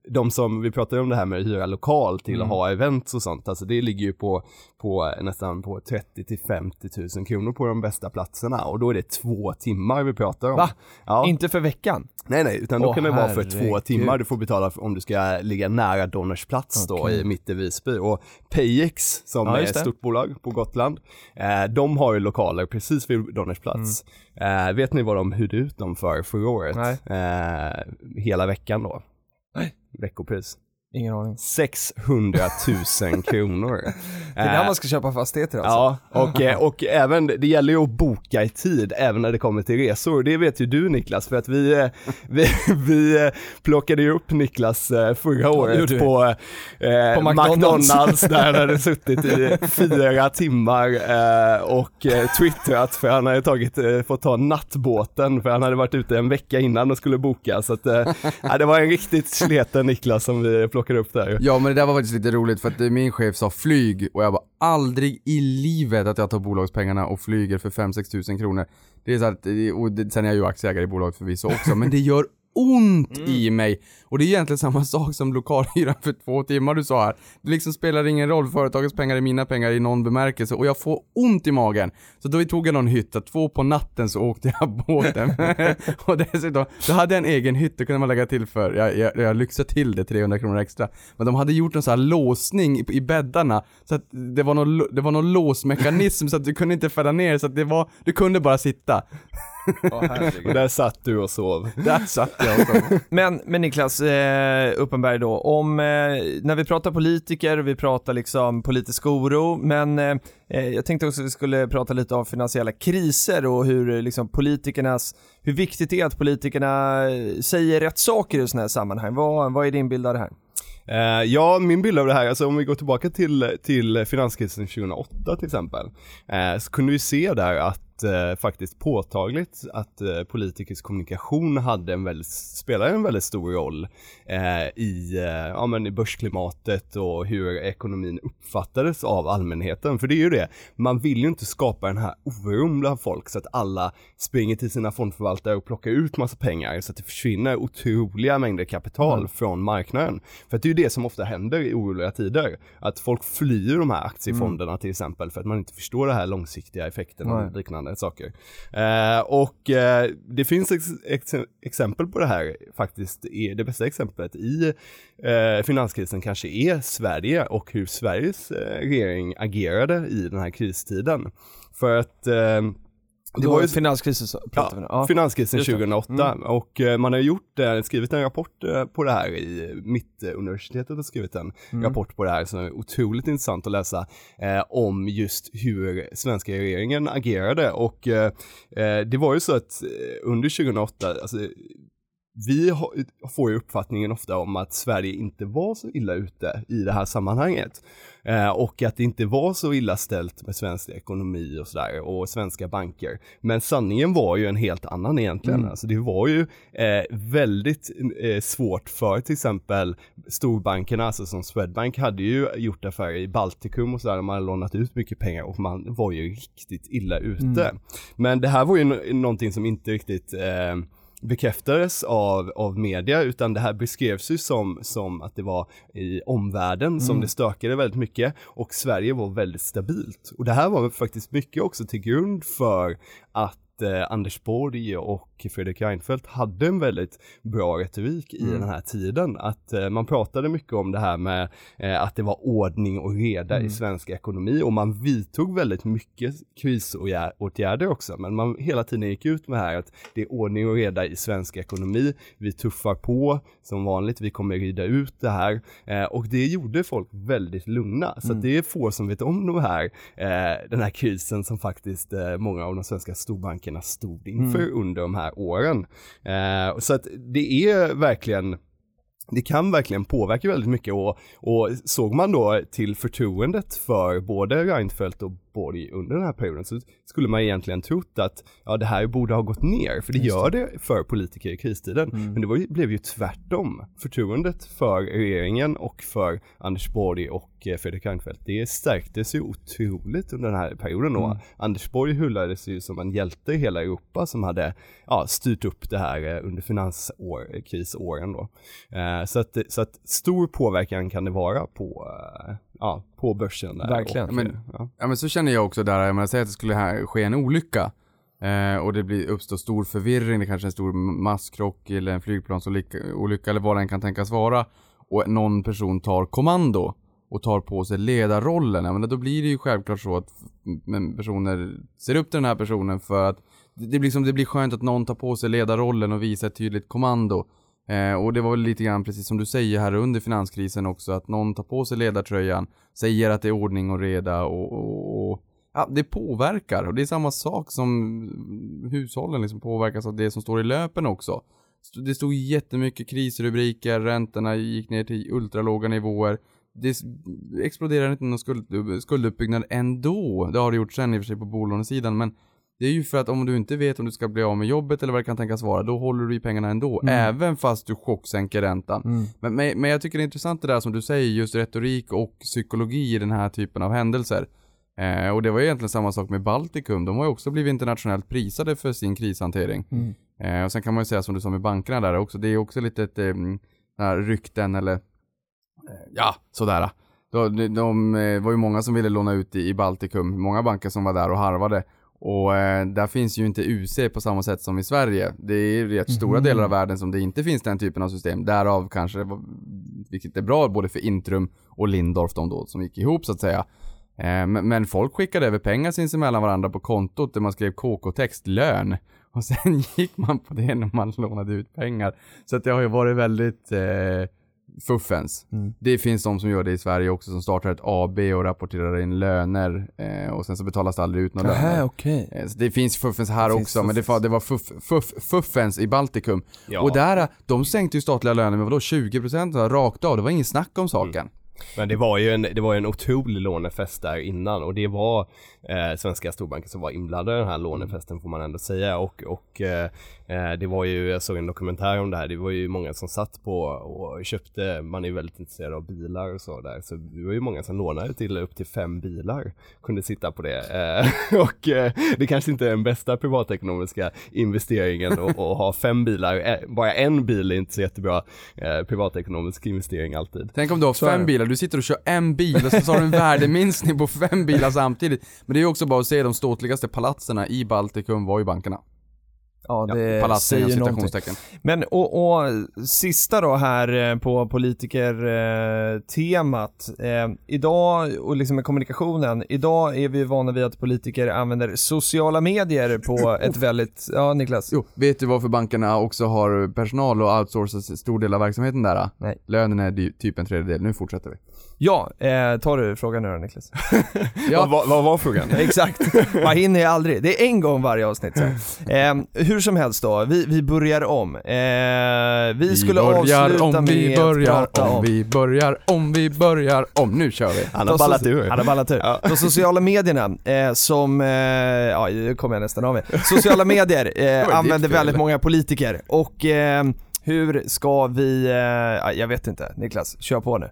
de som, vi pratade om det här med att hyra lokal till Mm. att ha events och sånt, alltså det ligger ju på, på nästan på 30 till 50 000 kronor på de bästa platserna och då är det två timmar vi pratar om. Va? Ja. Inte för veckan? Nej nej, utan då Åh, kan det vara för två timmar du får betala för, om du ska ligga nära Donners plats då i mitt i Visby. Och Payex som Ja, är ett stort bolag på Gotland, eh, de har ju lokaler precis vid Donners plats. Eh, vet ni vad de hyrde ut dem för förra året? Eh, hela veckan då. Nej. Veckopris. Ingen aning. 600 000 kronor. Det är där man ska köpa fastigheter alltså? Ja, och, eh, och även, det gäller ju att boka i tid även när det kommer till resor. Det vet ju du Niklas, för att vi, eh, vi, vi eh, plockade ju upp Niklas eh, förra året vi. på, eh, På McDonald's. McDonalds där han hade suttit i fyra timmar eh, och eh, twittrat för han hade tagit, eh, fått ta nattbåten för han hade varit ute en vecka innan och skulle boka. Så att, eh, ja, det var en riktigt sleten Niklas som vi plockade upp där. Ja men det där var faktiskt lite roligt för att eh, min chef sa flyg och jag var aldrig i livet att jag tar bolagspengarna och flyger för 5-6 tusen kronor. Det är så att, eh, och det, sen är jag ju aktieägare i bolaget förvisso också, men det gör ont i mig. Och det är egentligen samma sak som lokalhyran för två timmar du sa här. Det liksom spelar ingen roll, företagets pengar är mina pengar i någon bemärkelse och jag får ont i magen. Så då tog jag någon hytt, två på natten så åkte jag båten. och dessutom, då hade jag en egen hytt, det kunde man lägga till för, jag, jag, jag lyxade till det 300 kronor extra. Men de hade gjort en sån här låsning i, i bäddarna, så att det var någon, det var någon låsmekanism så att du kunde inte fälla ner, så att det var, du kunde bara sitta. Och där satt du och sov. Där satt. Men, men Niklas eh, Uppenberg då, om, eh, när vi pratar politiker, vi pratar liksom politisk oro, men eh, eh, jag tänkte också att vi skulle prata lite om finansiella kriser och hur liksom politikernas, hur viktigt det är att politikerna säger rätt saker i sådana här sammanhang. Vad, vad är din bild av det här? Ja, min bild av det här, alltså om vi går tillbaka till, till finanskrisen 2008 till exempel, så kunde vi se där att eh, faktiskt påtagligt att eh, politikers kommunikation hade en väldigt, spelade en väldigt stor roll eh, i, eh, ja, men i börsklimatet och hur ekonomin uppfattades av allmänheten. För det är ju det, man vill ju inte skapa den här oron bland folk så att alla springer till sina fondförvaltare och plockar ut massa pengar så att det försvinner otroliga mängder kapital från marknaden. För det är ju det som ofta händer i oroliga tider, att folk flyr de här aktiefonderna till exempel för att man inte förstår det här långsiktiga effekten och Nej liknande saker. Eh, och eh, det finns ex ex exempel på det här faktiskt, är det bästa exemplet i eh, finanskrisen kanske är Sverige och hur Sveriges eh, regering agerade i den här kristiden. För att eh, det var ju finanskrisen så pratar vi nu. Ja. Finanskrisen Just det. 2008 och eh, man har gjort, eh, skrivit en rapport eh, på det här i Mittuniversitetet har skrivit en Mm. rapport på det här som är otroligt intressant att läsa eh, om just hur svenska regeringen agerade och eh, det var ju så att under 2008, alltså vi får ju uppfattningen ofta om att Sverige inte var så illa ute i det här sammanhanget. Eh, och att det inte var så illa ställt med svensk ekonomi och sådär och svenska banker. Men sanningen var ju en helt annan egentligen. Alltså det var ju eh, väldigt eh, svårt för till exempel storbankerna, alltså som Swedbank hade ju gjort affärer i Baltikum och sådär, man hade lånat ut mycket pengar och man var ju riktigt illa ute. Men det här var ju någonting som inte riktigt bekräftades av, av media utan det här beskrevs ju som, som att det var i omvärlden som det stökade väldigt mycket och Sverige var väldigt stabilt. Och det här var faktiskt mycket också till grund för att eh, Anders Borg och Fredrik Reinfeldt hade en väldigt bra retorik i den här tiden. Att eh, man pratade mycket om det här med eh, att det var ordning och reda i svensk ekonomi och man vidtog väldigt mycket krisåtgärder också. Men man hela tiden gick ut med här att det är ordning och reda i svensk ekonomi. Vi tuffar på som vanligt. Vi kommer rida ut det här eh, och det gjorde folk väldigt lugna. Så att det är få som vet om de här, eh, den här krisen som faktiskt eh, många av de svenska storbankerna stod inför under de här åren. Eh, så att det är verkligen det kan verkligen påverka väldigt mycket och, och såg man då till förtroendet för både Reinfeldt och Borg under den här perioden så skulle man egentligen trott att ja, det här borde ha gått ner, för det gör det för politiker i kristiden. Men det var blev ju tvärtom. Förtroendet för regeringen och för Anders Borg och eh, Fredrik Reinfeldt, det stärktes ju otroligt under den här perioden och Anders Borg hyllades ju som en hjälte i hela Europa som hade ja, styrt upp det här eh, under finanskrisåren då. Eh, så, att, så att stor påverkan kan det vara på, eh, ja, på börsen. Där Verkligen. Och, Men- ja. Ja men så känner jag också där, jag menar säg att det skulle här ske en olycka eh, och det blir, uppstår stor förvirring, det kanske är en stor masskrock eller en flygplansolycka eller vad den kan tänkas vara och någon person tar kommando och tar på sig ledarrollen, ja, men då blir det ju självklart så att personer ser upp till den här personen för att det det blir som det blir skönt att någon tar på sig ledarrollen och visar ett tydligt kommando. Eh, och det var väl lite grann precis som du säger här under finanskrisen också, att någon tar på sig ledartröjan, säger att det är ordning och reda och, och, och ja, det påverkar. Och det är samma sak som hushållen liksom påverkas av det som står i löpen också. Det stod jättemycket krisrubriker, räntorna gick ner till ultralåga nivåer. Det exploderar inte någon skuld, skulduppbyggnad ändå. Det har det gjort sen i och för sig på bolånesidan, men det är ju för att om du inte vet om du ska bli av med jobbet eller vad det kan tänkas vara, då håller du i pengarna ändå, Mm. även fast du chocksänker räntan. Mm. Men, men, men jag tycker det är intressant det där som du säger, just retorik och psykologi i den här typen av händelser. Eh, och det var ju egentligen samma sak med Baltikum, de har ju också blivit internationellt prisade för sin krishantering. Mm. Eh, och sen kan man ju säga som du sa med bankerna där också, det är också lite ett, eh, rykten eller, eh, ja, sådär. De, de, de eh, var ju många som ville låna ut i, i Baltikum, många banker som var där och harvade. Och eh, där finns ju inte UC på samma sätt som i Sverige. Det är rätt stora Mhm. delar av världen som det inte finns den typen av system. Därav kanske, vilket är bra både för Intrum och Lindorf de då som gick ihop så att säga. Eh, men, men folk skickade över pengar sinsemellan varandra på kontot där man skrev KK-text lön. Och sen gick man på det när man lånade ut pengar. Så att det har ju varit väldigt eh, fuffens. Mm. Det finns de som gör det i Sverige också som startar ett AB och rapporterar in löner eh, och sen så betalas det aldrig ut några löner. Nähä, okej. Eh, Så det finns fuffens här Det också, men det var, det var fuff, fuff, fuffens i Baltikum. Ja. Och där, de sänkte ju statliga löner med vadå 20% rakt av, det var ingen snack om saken. Men det var ju en, det var en otrolig lånefest där innan och det var eh, svenska storbanker som var inblandade i den här lånefesten får man ändå säga och, och eh, eh, det var ju, jag såg en dokumentär om det här, det var ju många som satt på och köpte, man är ju väldigt intresserad av bilar och så där, så det var ju många som lånade till upp till fem bilar, kunde sitta på det eh, och eh, det kanske inte är den bästa privatekonomiska investeringen att, ha fem bilar, Eh, bara en bil är inte så jättebra eh, privatekonomisk investering alltid. Tänk om du har fem bilar, du sitter och kör en bil och så har du en värdeminskning på fem bilar samtidigt. Men det är ju också bara att se de ståtligaste palatserna i Baltikum var ju bankerna. Ja, Ja, det palatsen inom säger någonting. Men och, och sista då här eh, på politikertemat. Eh, idag, och liksom med kommunikationen, idag är vi vana vid att politiker använder sociala medier på ett väldigt, ja Niklas? Jo, vet du varför bankerna också har personal och outsourcar stor del av verksamheten där? Nej. Lönen är typ en tredjedel, nu fortsätter vi. Ja, eh, tar du frågan nu då Niklas? Vad, vad, vad var frågan? Exakt, man hinner ju aldrig. Det är en gång varje avsnitt. Eh, hur som helst då, vi, vi börjar om. Eh, vi skulle avsluta om med vi att börjar, prata om om vi börjar, om vi börjar, om. Nu kör vi. Han har ballat ur. Han har ballat ur. Ja. De sociala medierna eh, som, eh, ja det kommer jag nästan av med. Sociala medier eh, använder väldigt många politiker och eh, hur ska vi, eh, ja, jag vet inte, Niklas, kör på nu.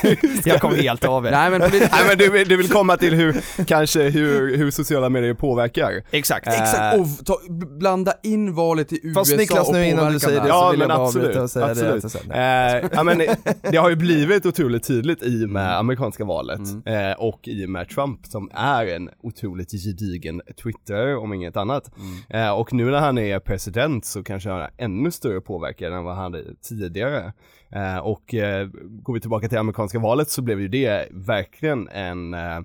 jag kom helt av er. Nej men Nej men du, vill- du vill komma till hur, kanske hur, hur sociala medier påverkar? Exakt. Exakt, och ta, blanda in valet i USA Fast Niklas nu innan du säger det där. så Ja, vill jag men bara absolut, och säga absolut. det. nej. Eh, ja, men det har ju blivit otroligt tydligt i och med amerikanska valet Mm. eh, och i och med Trump som är en otroligt gedigen Twitter om inget annat. Mm. Eh, och nu när han är president så kanske han har ännu större påverkan än vad han hade tidigare. Eh, och eh, går vi tillbaka till amerikanska valet så blev ju det verkligen en eh,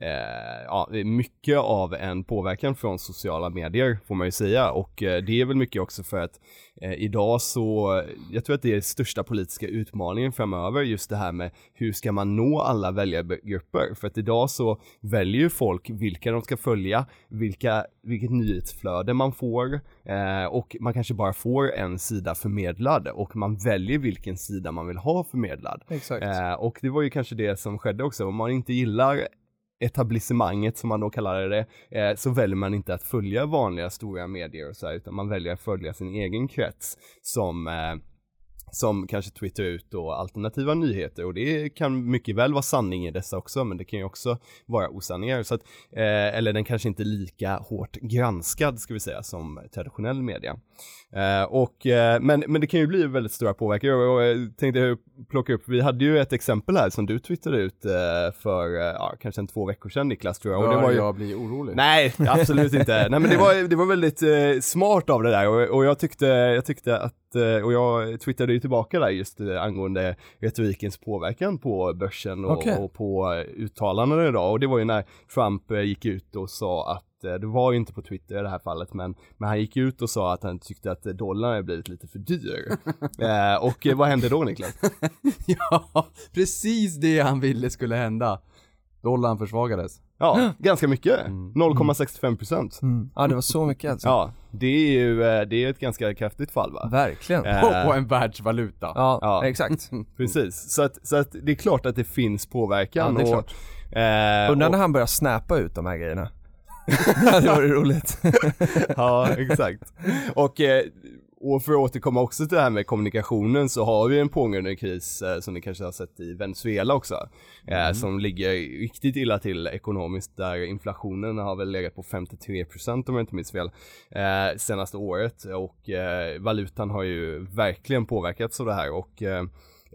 eh, ja, mycket av en påverkan från sociala medier får man ju säga och eh, det är väl mycket också för att eh, idag så, jag tror att det är största politiska utmaningen framöver just det här med hur ska man nå alla väljargrupper? För att idag så väljer ju folk vilka de ska följa, vilka, vilket nyhetsflöde man får eh, och man kanske bara får en sida förmedlad och man väljer vilken sida man vill ha förmedlad. Exakt. Eh, och det var ju kanske det som skedde också, om man inte gillar etablissemanget som man då kallar det, eh, så väljer man inte att följa vanliga stora medier och så här, utan man väljer att följa sin egen krets som eh, som kanske twittrar ut då alternativa nyheter och det kan mycket väl vara sanning i dessa också men det kan ju också vara osanningar så att, eh, eller den kanske inte är lika hårt granskad ska vi säga som traditionell media. Eh, och, eh, men, men det kan ju bli väldigt stora påverkan och, och jag tänkte plocka upp, vi hade ju ett exempel här som du twittrade ut eh, för eh, ja, kanske en två veckor sedan Niklas tror jag. Och det var ju, jag blir orolig. Nej, absolut inte. Nej men det var, det var väldigt eh, smart av det där och, och jag tyckte, jag tyckte att, eh, och jag twittrade ju tillbaka där just eh, angående retorikens påverkan på börsen och, Okej. och på eh, uttalanden idag och det var ju när Trump eh, gick ut och sa att det var ju inte på Twitter i det här fallet, men, men han gick ut och sa att han tyckte att dollarn hade blivit lite för dyr. eh, och vad hände då Niklas? ja, precis det han ville skulle hända. Dollarn försvagades. Ja, ganska mycket. 0,65%. Mm. Ja, det var så mycket alltså. Ja, det är ju, eh, det är ett ganska kraftigt fall va? Verkligen. Eh, På en världsvaluta. Ja, ja. exakt. Precis, så att, så att det är klart att det finns påverkan. Ja, det är och, klart. Eh, Undrar och- när han börjar snappa ut de här grejerna. det hade varit roligt. Ja, exakt. Och, eh, och för att återkomma också till det här med kommunikationen så har vi en pågående kris eh, som ni kanske har sett i Venezuela också. Eh, som ligger riktigt illa till ekonomiskt där inflationen har väl legat på 53% om jag inte minns fel eh, senaste året. Och valutan har ju verkligen påverkats av det här. Och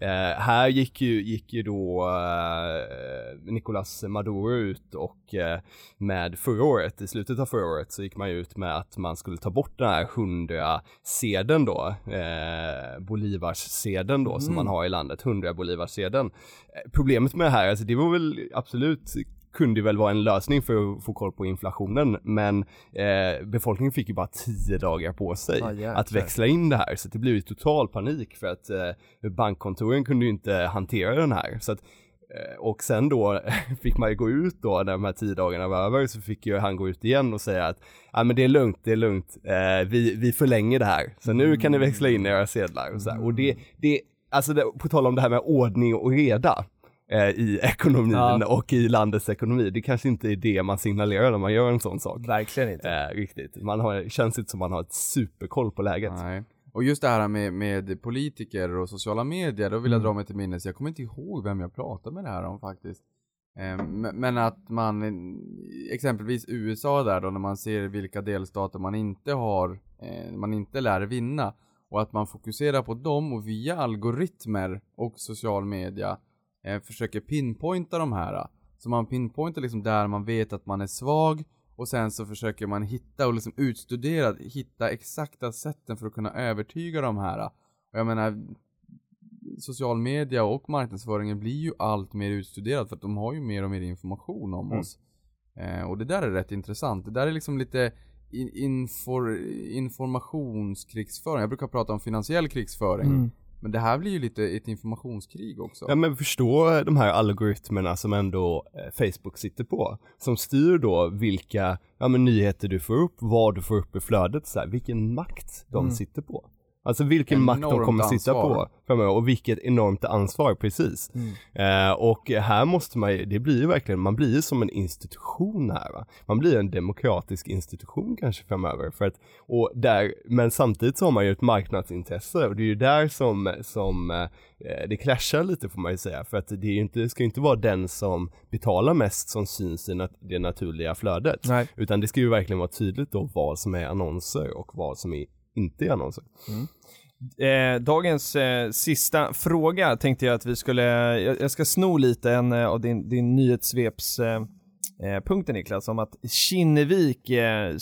eh, här gick ju, gick ju då eh, Nicolas Maduro ut och eh, med förra året, i slutet av förra året så gick man ju ut med att man skulle ta bort den här 100 sedeln då, eh, Bolivars-sedeln då som man har i landet, 100 Bolivars-sedeln. Eh, problemet med det här, alltså det var väl absolut kunde väl vara en lösning för att få koll på inflationen, men eh, befolkningen fick ju bara 10 dagar på sig Ah, att växla in det här, så det blev ju total panik för att eh, bankkontoren kunde ju inte hantera den här. Så att, eh, och sen då fick man ju gå ut då när de här 10 dagarna var över, så fick ju han gå ut igen och säga att ja men det är lugnt, det är lugnt, eh, vi, vi förlänger det här, så nu kan ni växla in era sedlar och så här. Och det, det alltså det, på tal om det här med ordning och reda, i ekonomin Ja. och i landets ekonomi. Det kanske inte är det man signalerar när man gör en sån sak. Verkligen inte. Eh, riktigt. Man har, känns inte som man har ett superkoll på läget. Nej. Och just det här med, med politiker och sociala medier, då vill jag Mm. dra mig till minnes, jag kommer inte ihåg vem jag pratade med det här om faktiskt. Eh, men- Men att man, eh, exempelvis USA där då, när man ser vilka delstater man inte har, eh, man inte lär vinna. Och att man fokuserar på dem och via algoritmer och social media eh, försöker pinpointa de här. Så man pinpointar liksom där man vet att man är svag och sen så försöker man hitta och liksom utstudera, hitta exakta sätten för att kunna övertyga de här. Och jag menar, social media och marknadsföringen blir ju allt mer utstuderad för att de har ju mer och mer information om Mm. oss. Eh, och det där är rätt intressant. Det där är liksom lite in, infor, informationskrigsföring. Jag brukar prata om finansiell krigsföring. Mm. Men det här blir ju lite ett informationskrig också. Ja men förstå de här algoritmerna som ändå eh, Facebook sitter på. Som styr då vilka ja, men nyheter du får upp, vad du får upp i flödet, så här, vilken makt de Mm. sitter på. Alltså vilken makt de kommer sitta ansvar. på framöver och vilket enormt ansvar precis. Eh, och här måste man ju, det blir ju verkligen, man blir ju som en institution här va. Man blir en demokratisk institution kanske framöver. För att, och där, men samtidigt så har man ju ett marknadsintresse och det är ju där som, som eh, det clashar lite får man ju säga. För att det, är ju inte, det ska ju inte vara den som betalar mest som syns i nat- det naturliga flödet. Nej. Utan det ska ju verkligen vara tydligt då vad som är annonser och vad som är inte är annonser. Mm. Eh, dagens eh, sista fråga tänkte jag att vi skulle, jag, jag ska sno lite en eh, av din, din nyhetssveps eh, eh, punkten Niklas, om att Kinnevik eh,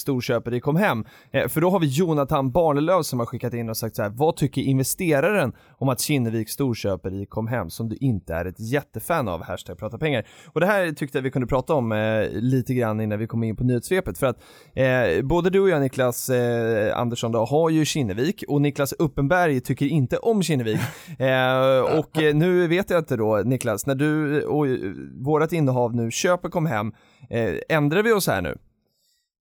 i kom hem. Eh, för då har vi Jonathan Barnelöv som har skickat in och sagt så här, vad tycker investeraren om att Kinnevik storköper i kom hem som du inte är ett jättefan av? Hashtag prata pengar. Och det här tyckte jag vi kunde prata om eh, lite grann innan vi kom in på nyhetssvepet för att eh, både du och jag Niklas eh, Andersson då, har ju Kinnevik och Niklas Uppenberg tycker inte om Kinnevik. Eh, och nu vet jag inte då Niklas, när du och vårat innehav nu köper kom hem, eh, ändrar vi oss här nu?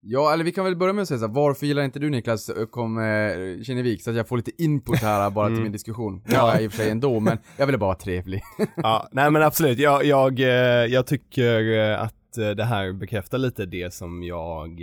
Ja, eller vi kan väl börja med att säga så här, varför gillar inte du Niklas kom eh, Kinnevik? Så att jag får lite input här bara till min diskussion. Ja, i och för sig ändå, men jag ville bara vara trevlig. Ja, nej men absolut. Jag, jag, eh, jag tycker eh, att eh, det här bekräftar lite det som jag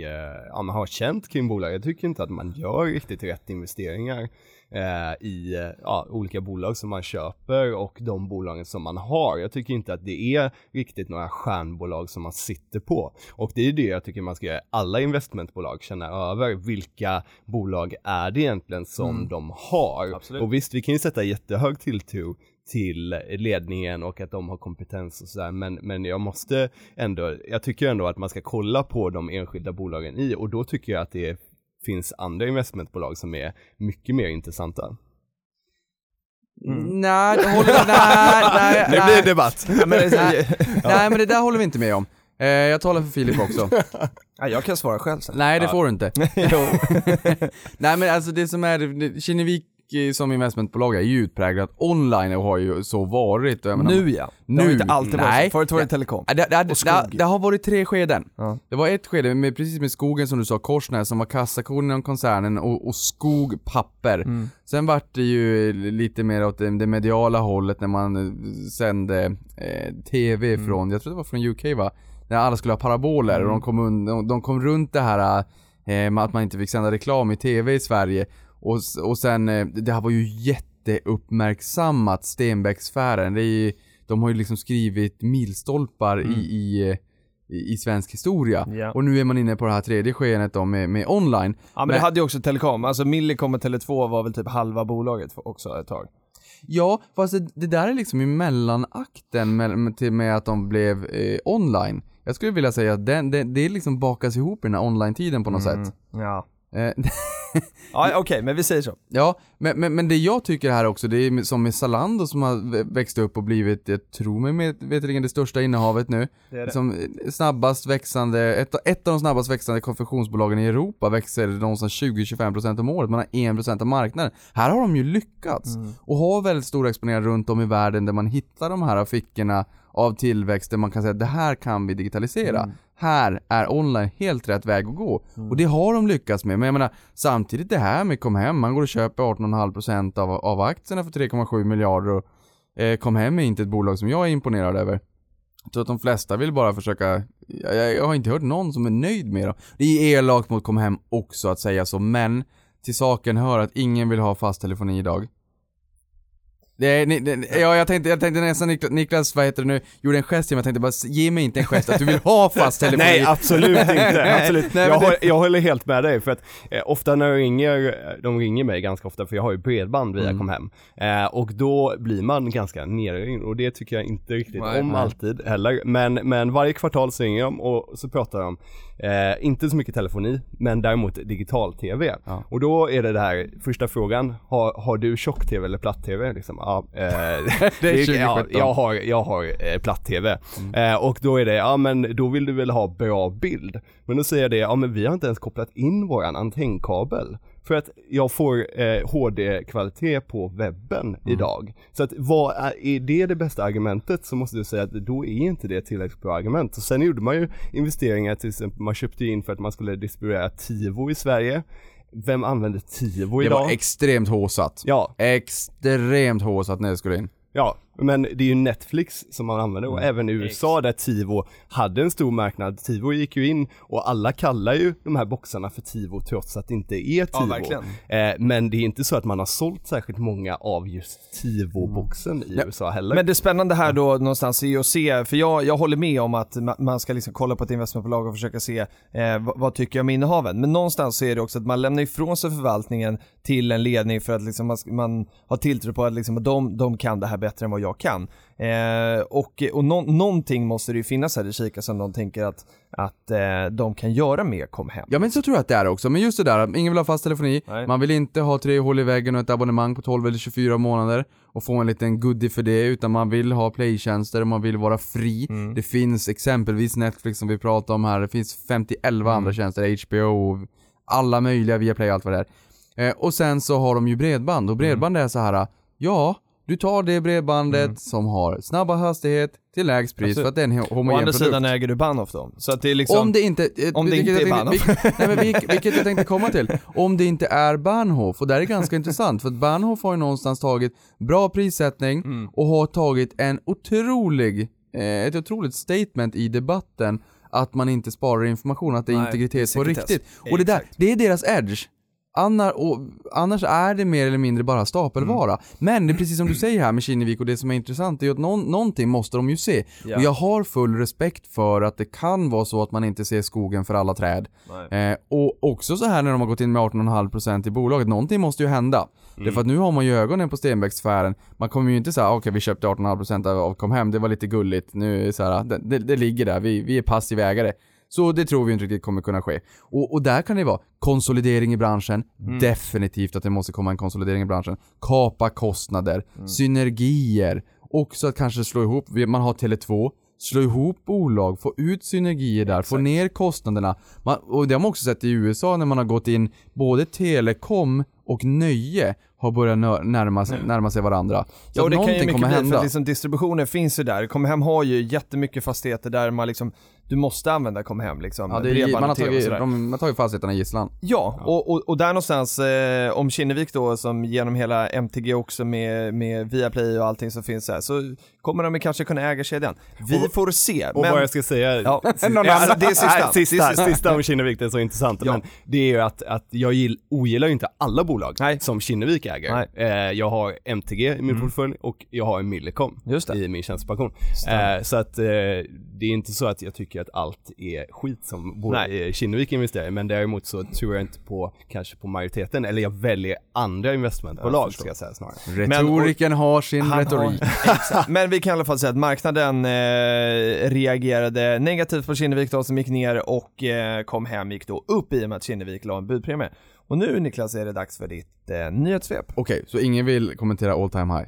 ja, har känt kring bolag. Jag tycker inte att man gör riktigt rätt investeringar eh, i eh, ja, olika bolag som man köper och de bolagen som man har. Jag tycker inte att det är riktigt några stjärnbolag som man sitter på. Och det är det jag tycker man ska göra alla investmentbolag känna över. Vilka bolag är det egentligen som de har? Absolut. Och visst, vi kan ju sätta jättehög tilltro till ledningen och att de har kompetens och sådär men, men jag måste ändå, jag tycker ändå att man ska kolla på de enskilda bolagen i och då tycker jag att det finns andra investmentbolag som är mycket mer intressanta. Nej, det håller nej, nej, Nu nej. blir det debatt! Ja, men, Nej, nej men det där håller vi inte med om. Eh, jag talar för Filip också. Ja, jag kan svara själv sen. Nej det får du inte. Nej men alltså det som är, Kinnevik som investmentbolag är ju utpräglat online och har ju så varit. menar- Nu ja. Det har Nu, inte alltid varit nej. så. Förut var det telekom. Det, det, det, det, har varit tre skeden. Ja. Det var ett skede med, precis med skogen som du sa, Korsnäs som var kassakon inom koncernen och, och skog, papper. Mm. Sen vart det ju lite mer åt det, mediala hållet när man eh, sände eh, TV Mm. från, jag tror det var från UK va? När alla skulle ha paraboler Mm. och de kom, un, de, de kom runt det här eh, att man inte fick sända reklam i TV i Sverige. Och, och sen, eh, det här var ju jätteuppmärksammat, Stenbecksfären. Det är ju, de har ju liksom skrivit milstolpar i, i, eh, i, i svensk historia. Mm. Ja. Och nu är man inne på det här tredje skenet då med, med online. Ja men, Men- det hade ju också telekom. Alltså Millicom och Tele2 var väl typ halva bolaget också ett tag. Ja, fast det, det där är liksom i mellanakten med, till med att de blev eh, online. Jag skulle vilja säga att den, det, det liksom bakas ihop i den här online-tiden på något sätt. Ja. Eh, Ja okej, men vi säger så. ja, men, men, men det jag tycker här också, det är som med Zalando som har vä- växt upp och blivit, jag tror mig med, det största innehavet nu. Det det. Som eh, snabbast växande, ett, ett av de snabbast växande konfektionsbolagen i Europa växer någonstans 20-25% om året, man har 1% av marknaden. Här har de ju lyckats och har väldigt stora exponeringar runt om i världen där man hittar de här fickorna av tillväxt där man kan säga det här kan vi digitalisera. Här är online helt rätt väg att gå. Och det har de lyckats med. Men jag menar, samtidigt det här med kom hem, man går och köper 18,5% av, av aktierna för 3,7 miljarder och eh, kom hem är inte ett bolag som jag är imponerad över. Jag tror att de flesta vill bara försöka, jag, jag, jag har inte hört någon som är nöjd med dem. Det är elakt mot kom hem också att säga så, men till saken hör att ingen vill ha fast telefoni idag. Är, ni, det, ja, jag tänkte, jag tänkte nästan Niklas, Niklas, vad heter det nu, gjorde en gest till mig, jag tänkte bara ge mig inte en gest att du vill ha fast telefoni. Nej absolut inte, absolut. Nej, jag, det- håller, jag håller helt med dig för att eh, ofta när de ringer, de ringer mig ganska ofta för jag har ju bredband via Mm. Comhem. Eh, och då blir man ganska nerringd och det tycker jag inte riktigt Nej, om nej. alltid heller. Men, men varje kvartal så ringer de och så pratar de, eh, inte så mycket telefoni, men däremot digital-tv. Ja. Och då är det det här, första frågan, har, har du tjock-tv eller platt-tv? Liksom, ja, eh, Det är ja, 2017. jag har, jag har eh, platt-tv. Eh, och då är det, ja men då vill du väl ha bra bild. Men då säger jag det, ja men vi har inte ens kopplat in våran antennkabel. För att jag får eh, HD-kvalitet på webben idag. Så att vad är, är det det bästa argumentet så måste du säga att då är inte det tillräckligt bra argument. Och sen gjorde man ju investeringar till exempel, man köpte in för att man skulle distribuera TiVo i Sverige. Vem använder TiVo Det idag? var extremt håsat. ja, Extremt håsat när det skulle in. Ja, men det är ju Netflix som man använder och även i USA där TiVo hade en stor marknad. TiVo gick ju in och alla kallar ju de här boxarna för TiVo trots att det inte är TiVo. verkligen. eh, men det är inte så att man har sålt särskilt många av just TiVo-boxen i USA heller. Men det spännande här då någonstans är att se, för jag, jag håller med om att ma- man ska liksom kolla på ett investmentbolag och försöka se eh, vad, vad tycker jag om innehaven. Men någonstans så är det också att man lämnar ifrån sig förvaltningen till en ledning för att liksom man, man har tilltro på att liksom de, de kan det här bättre än vad jag kan. Eh, och och nå, någonting måste det ju finnas här i Kika som de tänker att, att eh, de kan göra med kom hem. Ja men så tror jag att det är också, men just det där, ingen vill ha fast telefoni, Nej. man vill inte ha tre hål i väggen och ett abonnemang på 12 eller 24 månader och få en liten goodie för det, utan man vill ha playtjänster och man vill vara fri. Det finns exempelvis Netflix som vi pratade om här, det finns 51 andra tjänster, HBO, alla möjliga via Play och allt vad det är. Eh, och sen så har de ju bredband, och bredband är så här. ja, du tar det bredbandet som har snabba hastighet till lägst pris Absolut. för att det är en ho- Å homogen andra produkt. sidan äger du Bahnhof då. Så att det är liksom... Om det inte, eh, Om det inte är Bahnhof. vil- Nej men vilket, vilket jag tänkte komma till. Om det inte är Bahnhof, och det här är ganska intressant, för att Bahnhof har ju någonstans tagit bra prissättning Mm. och har tagit en otrolig, eh, ett otroligt statement i debatten att man inte sparar information, att det är Nej, integritet på riktigt. Och det där, det är deras edge. Annar, och, annars är det mer eller mindre bara stapelvara. Mm. Men det är precis som du säger här med Kinnevik och det som är intressant är ju att någon, någonting måste de ju se. Ja. Och jag har full respekt för att det kan vara så att man inte ser skogen för alla träd. Eh, och också så här när de har gått in med 18,5% i bolaget, någonting måste ju hända. Därför att nu har man ju ögonen på Stenbecksfären. Man kommer ju inte säga okej vi köpte 18,5% av, kom hem, det var lite gulligt. Nu så här, det, det, det ligger där, vi, vi är passiva ägare. Så det tror vi inte riktigt kommer kunna ske. Och, och där kan det vara konsolidering i branschen, definitivt att det måste komma en konsolidering i branschen. Kapa kostnader, synergier, också att kanske slå ihop, man har Tele2 slå ihop bolag, få ut synergier där, få ner kostnaderna. Man, och det har man också sett i USA när man har gått in, både telekom och nöje har börjat närma, sig- närma sig varandra. Så Ja, och att det kan ju mycket kommer bli, hända. för liksom distributionen finns ju där. Comhem har ju jättemycket fastigheter där man liksom, du måste använda Comhem liksom. Ja, det man, har tagit, de, man har tagit fastigheterna i gisslan. Ja, och, och, och där någonstans, eh, om Kinnevik då som genom hela MTG också med, med Viaplay och allting som finns här, så kommer de kanske kunna äga kedjan. Vi Och- får se. Och men, vad jag ska säga, ja, ja, annan- det är sista. Nej, Det är sista, sista. sista om Kinnevik, det är så intressant. Ja. Men det är ju att, att jag gill, ogillar ju inte alla bolag Nej. som Kinnevik äger. Nej. Eh, jag har MTG i min portfölj och jag har en Millicom Just det. i min tjänstepension. Eh, så att eh, det är inte så att jag tycker att allt är skit som eh, Kinnevik investerar i, men däremot så tror jag inte på, kanske på majoriteten, eller jag väljer andra investmentbolag ska jag säga snarare. Retoriken har sin retorik. Har. Men vi kan i alla fall säga att marknaden eh, reagerade negativt på Kinnevik då som gick ner och eh, kom hem gick då upp i och med att Kinnevik la en budpremie. Och nu Niklas är det dags för ditt eh, nyhetssvep. Okej, så ingen vill kommentera all time high?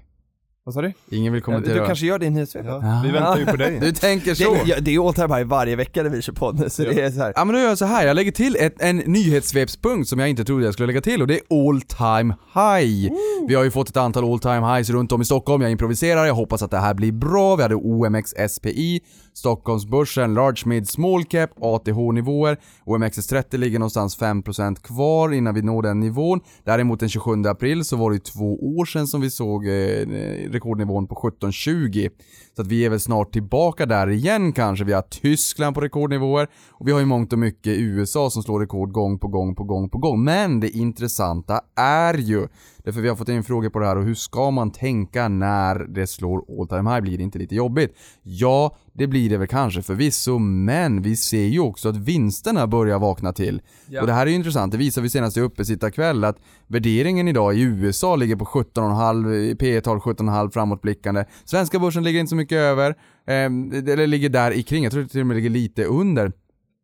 Vad sa du? Ingen vill kommentera? Du kanske gör det i nyhetssvep? Ja, vi väntar ju på dig. Du tänker så? Det, är time high varje vecka när vi kör podd så det är så här. Ja men då gör jag så här. jag lägger till ett, en nyhetssvepspunkt som jag inte trodde jag skulle lägga till och det är all time high. Vi har ju fått ett antal all time highs runt om i Stockholm, jag improviserar, jag hoppas att det här blir bra. Vi hade OMX SPI, Stockholmsbörsen, Large Mid Small Cap, ATH-nivåer. OMXS30 ligger någonstans 5% kvar innan vi når den nivån. Däremot den 27 april så var det ju två år sedan som vi såg eh, rekordnivån på 1720. Så att vi är väl snart tillbaka där igen kanske. Vi har Tyskland på rekordnivåer och vi har ju mångt och mycket USA som slår rekord gång på gång på gång på gång. Men det intressanta är ju, därför vi har fått in frågor på det här och hur ska man tänka när det slår all time high? Blir det inte lite jobbigt? Ja, det blir det väl kanske förvisso, men vi ser ju också att vinsterna börjar vakna till. Och det här är ju intressant, det visar vi senast i Uppesittarkväll att värderingen idag i USA ligger på 17,5, P tal 17,5 framåtblickande. Svenska börsen ligger inte så mycket över, eh, eller ligger där i kring, jag tror det till och med ligger lite under.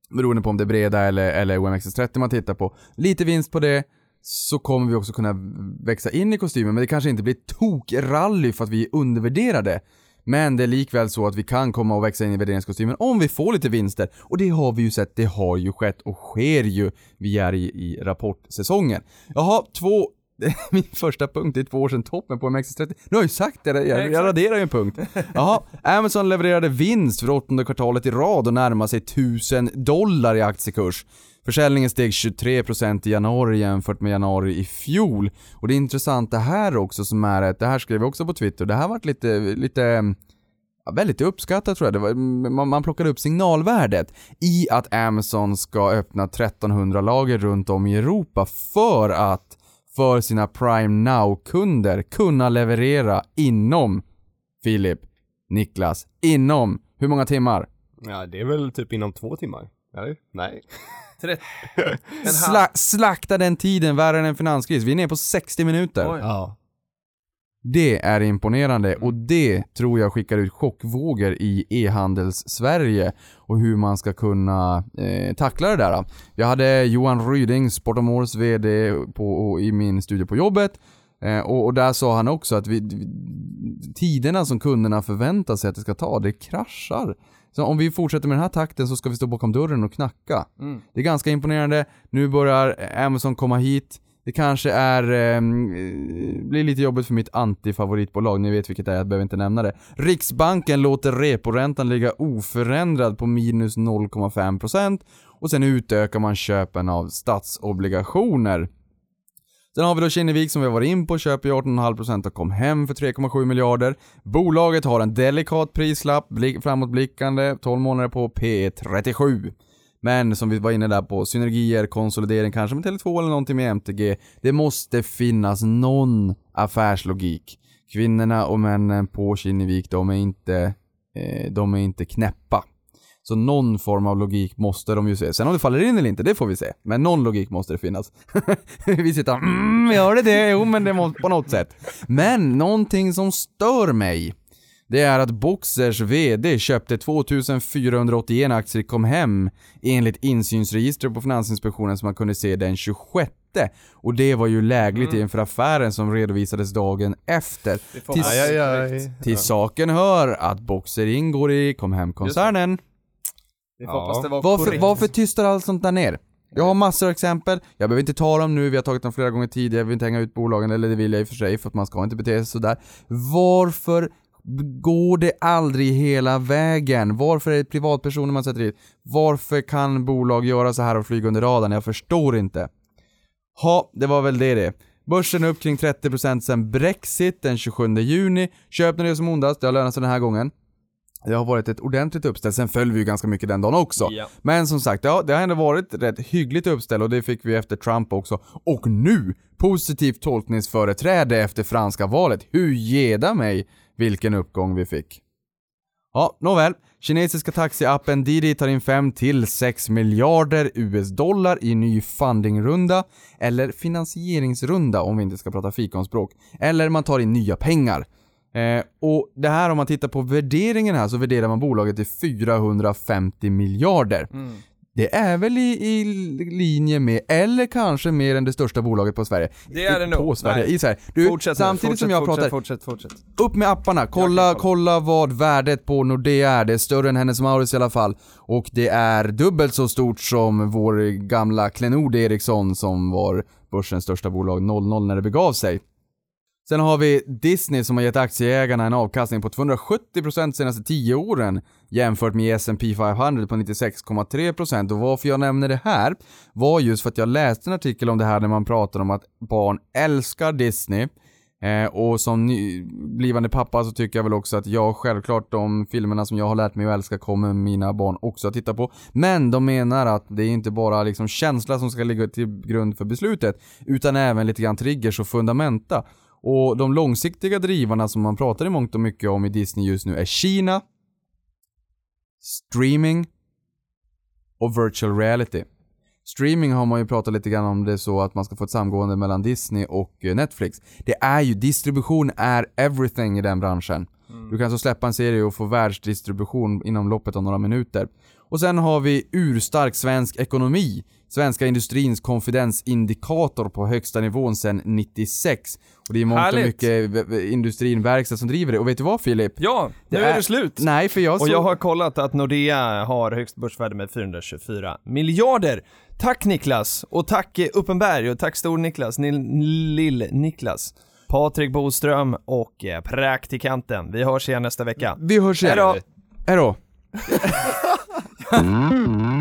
Beroende på om det är breda eller, eller OMXS30 man tittar på. Lite vinst på det, så kommer vi också kunna växa in i kostymen, men det kanske inte blir tok-rally för att vi är undervärderade. Men det är likväl så att vi kan komma och växa in i värderingskostymen om vi får lite vinster. Och det har vi ju sett, det har ju skett och sker ju. Vi är i, i rapportsäsongen. Jaha, två min första punkt är två år sedan toppen på MX30. Nu har jag ju sagt det, jag, jag raderar ju en punkt. Jaha, Amazon levererade vinst för åttonde kvartalet i rad och närmar sig 1000 dollar i aktiekurs. Försäljningen steg 23% i januari jämfört med januari i fjol. Och det är intressant det här också som är att, det här skrev jag också på Twitter, det här varit lite, lite ja, väldigt uppskattat tror jag. Det var, man, man plockade upp signalvärdet i att Amazon ska öppna 1300 lager runt om i Europa för att för sina Prime Now-kunder kunna leverera inom, Filip, Niklas, inom hur många timmar? Ja, det är väl typ inom två timmar? Eller? Nej. Sla, slakta den tiden värre än en finanskris. Vi är nere på 60 minuter. Oj. Ja. Det är imponerande och det tror jag skickar ut chockvågor i e-handels-Sverige och hur man ska kunna eh, tackla det där. Jag hade Johan Ryding, Sportomores VD, på, i min studio på jobbet eh, och, och där sa han också att vi, tiderna som kunderna förväntar sig att det ska ta, det kraschar. Så om vi fortsätter med den här takten så ska vi stå bakom dörren och knacka. Det är ganska imponerande. Nu börjar Amazon komma hit. Det kanske är, eh, blir lite jobbigt för mitt antifavoritbolag, ni vet vilket det är, jag behöver inte nämna det. Riksbanken låter reporäntan ligga oförändrad på minus 0,5% och sen utökar man köpen av statsobligationer. Sen har vi då Kinnevik som vi har varit in på, köper ju 18,5% och kom hem för 3,7 miljarder. Bolaget har en delikat prislapp, framåtblickande, 12 månader på P37. Men som vi var inne där på, synergier, konsolidering kanske med Tele2 eller någonting med MTG. Det måste finnas någon affärslogik. Kvinnorna och männen på Kinnevik, de är inte, eh, de är inte knäppa. Så någon form av logik måste de ju se. Sen om det faller in eller inte, det får vi se. Men någon logik måste det finnas. vi sitter och, mm, gör det det? Jo, men det måste på något sätt. Men någonting som stör mig Det är att Boxers VD köpte 2481 aktier i Comhem enligt insynsregistret på Finansinspektionen som man kunde se den 26 och det var ju lägligt Mm. inför affären som redovisades dagen efter. Till, Aj, aj, aj. till saken hör att Boxer ingår i Comhem-koncernen. Vi får Ja. hoppas det var Varför, varför tystar allt sånt där ner? Jag har massor av exempel, jag behöver inte ta dem nu, vi har tagit dem flera gånger tidigare, jag vill inte hänga ut bolagen, eller det vill jag i och för sig för att man ska inte bete sig sådär. Varför går det aldrig hela vägen? Varför är det privatpersoner man sätter dit? Varför kan bolag göra så här och flyga under radarn? Jag förstår inte. Ja, det var väl det det. Börsen är upp kring 30% sen Brexit den 27 juni. Köp när det är som ondast, det har lönat sig den här gången. Det har varit ett ordentligt uppställ, sen föll vi ju ganska mycket den dagen också. Ja. Men som sagt, ja, det har ändå varit rätt hyggligt uppställ och det fick vi efter Trump också. Och nu, positivt tolkningsföreträde efter franska valet. Hur geda mig vilken uppgång vi fick. Ja, nåväl. Kinesiska taxiappen Didi tar in 5 till 6 miljarder US-dollar i ny fundingrunda, eller finansieringsrunda om vi inte ska prata fikonspråk. Eller man tar in nya pengar. Eh, och det här om man tittar på värderingen här så värderar man bolaget till 450 miljarder. Det är väl i, i linje med, eller kanske mer än det största bolaget på Sverige. Det är det på nog. Sverige, Nej. i Sverige. Du, Fortsätt samtidigt fortsätt, som jag fortsätt, pratar, Fortsätt, fortsätt. upp med apparna, kolla, kolla vad värdet på Nordea är, det är större än Hennes Mauritz i alla fall. Och det är dubbelt så stort som vår gamla klenod Ericsson som var börsens största bolag 00 när det begav sig. Sen har vi Disney som har gett aktieägarna en avkastning på 270% senaste 10 åren jämfört med S&P 500 på 96,3% och varför jag nämner det här var just för att jag läste en artikel om det här när man pratar om att barn älskar Disney Eh, och som ny, blivande pappa så tycker jag väl också att jag självklart de filmerna som jag har lärt mig att älska kommer mina barn också att titta på. Men de menar att det är inte bara liksom känsla som ska ligga till grund för beslutet utan även lite grann triggers och fundamenta. Och de långsiktiga drivarna som man pratar i mångt och mycket om i Disney just nu är Kina, streaming och virtual reality. Streaming har man ju pratat lite grann om det så att man ska få ett samgående mellan Disney och eh, Netflix. Det är ju, distribution är everything i den branschen. Du kan alltså släppa en serie och få världsdistribution inom loppet av några minuter. Och sen har vi urstark svensk ekonomi. Svenska industrins konfidensindikator på högsta nivån sedan 96. Och det är mångt och mycket industrin, verkstad som driver det. Och vet du vad Filip? Ja, nu Det är, är- det slut. Nej, för jag Och så... jag har kollat att Nordea har högst börsvärde med 424 miljarder. Tack Niklas! Och tack eh, Uppenberg och tack Stor-Niklas, Lill-Niklas, Patrik Boström och eh, praktikanten. Vi hörs igen nästa vecka. Vi hörs igen. Hej då. Mm-hmm.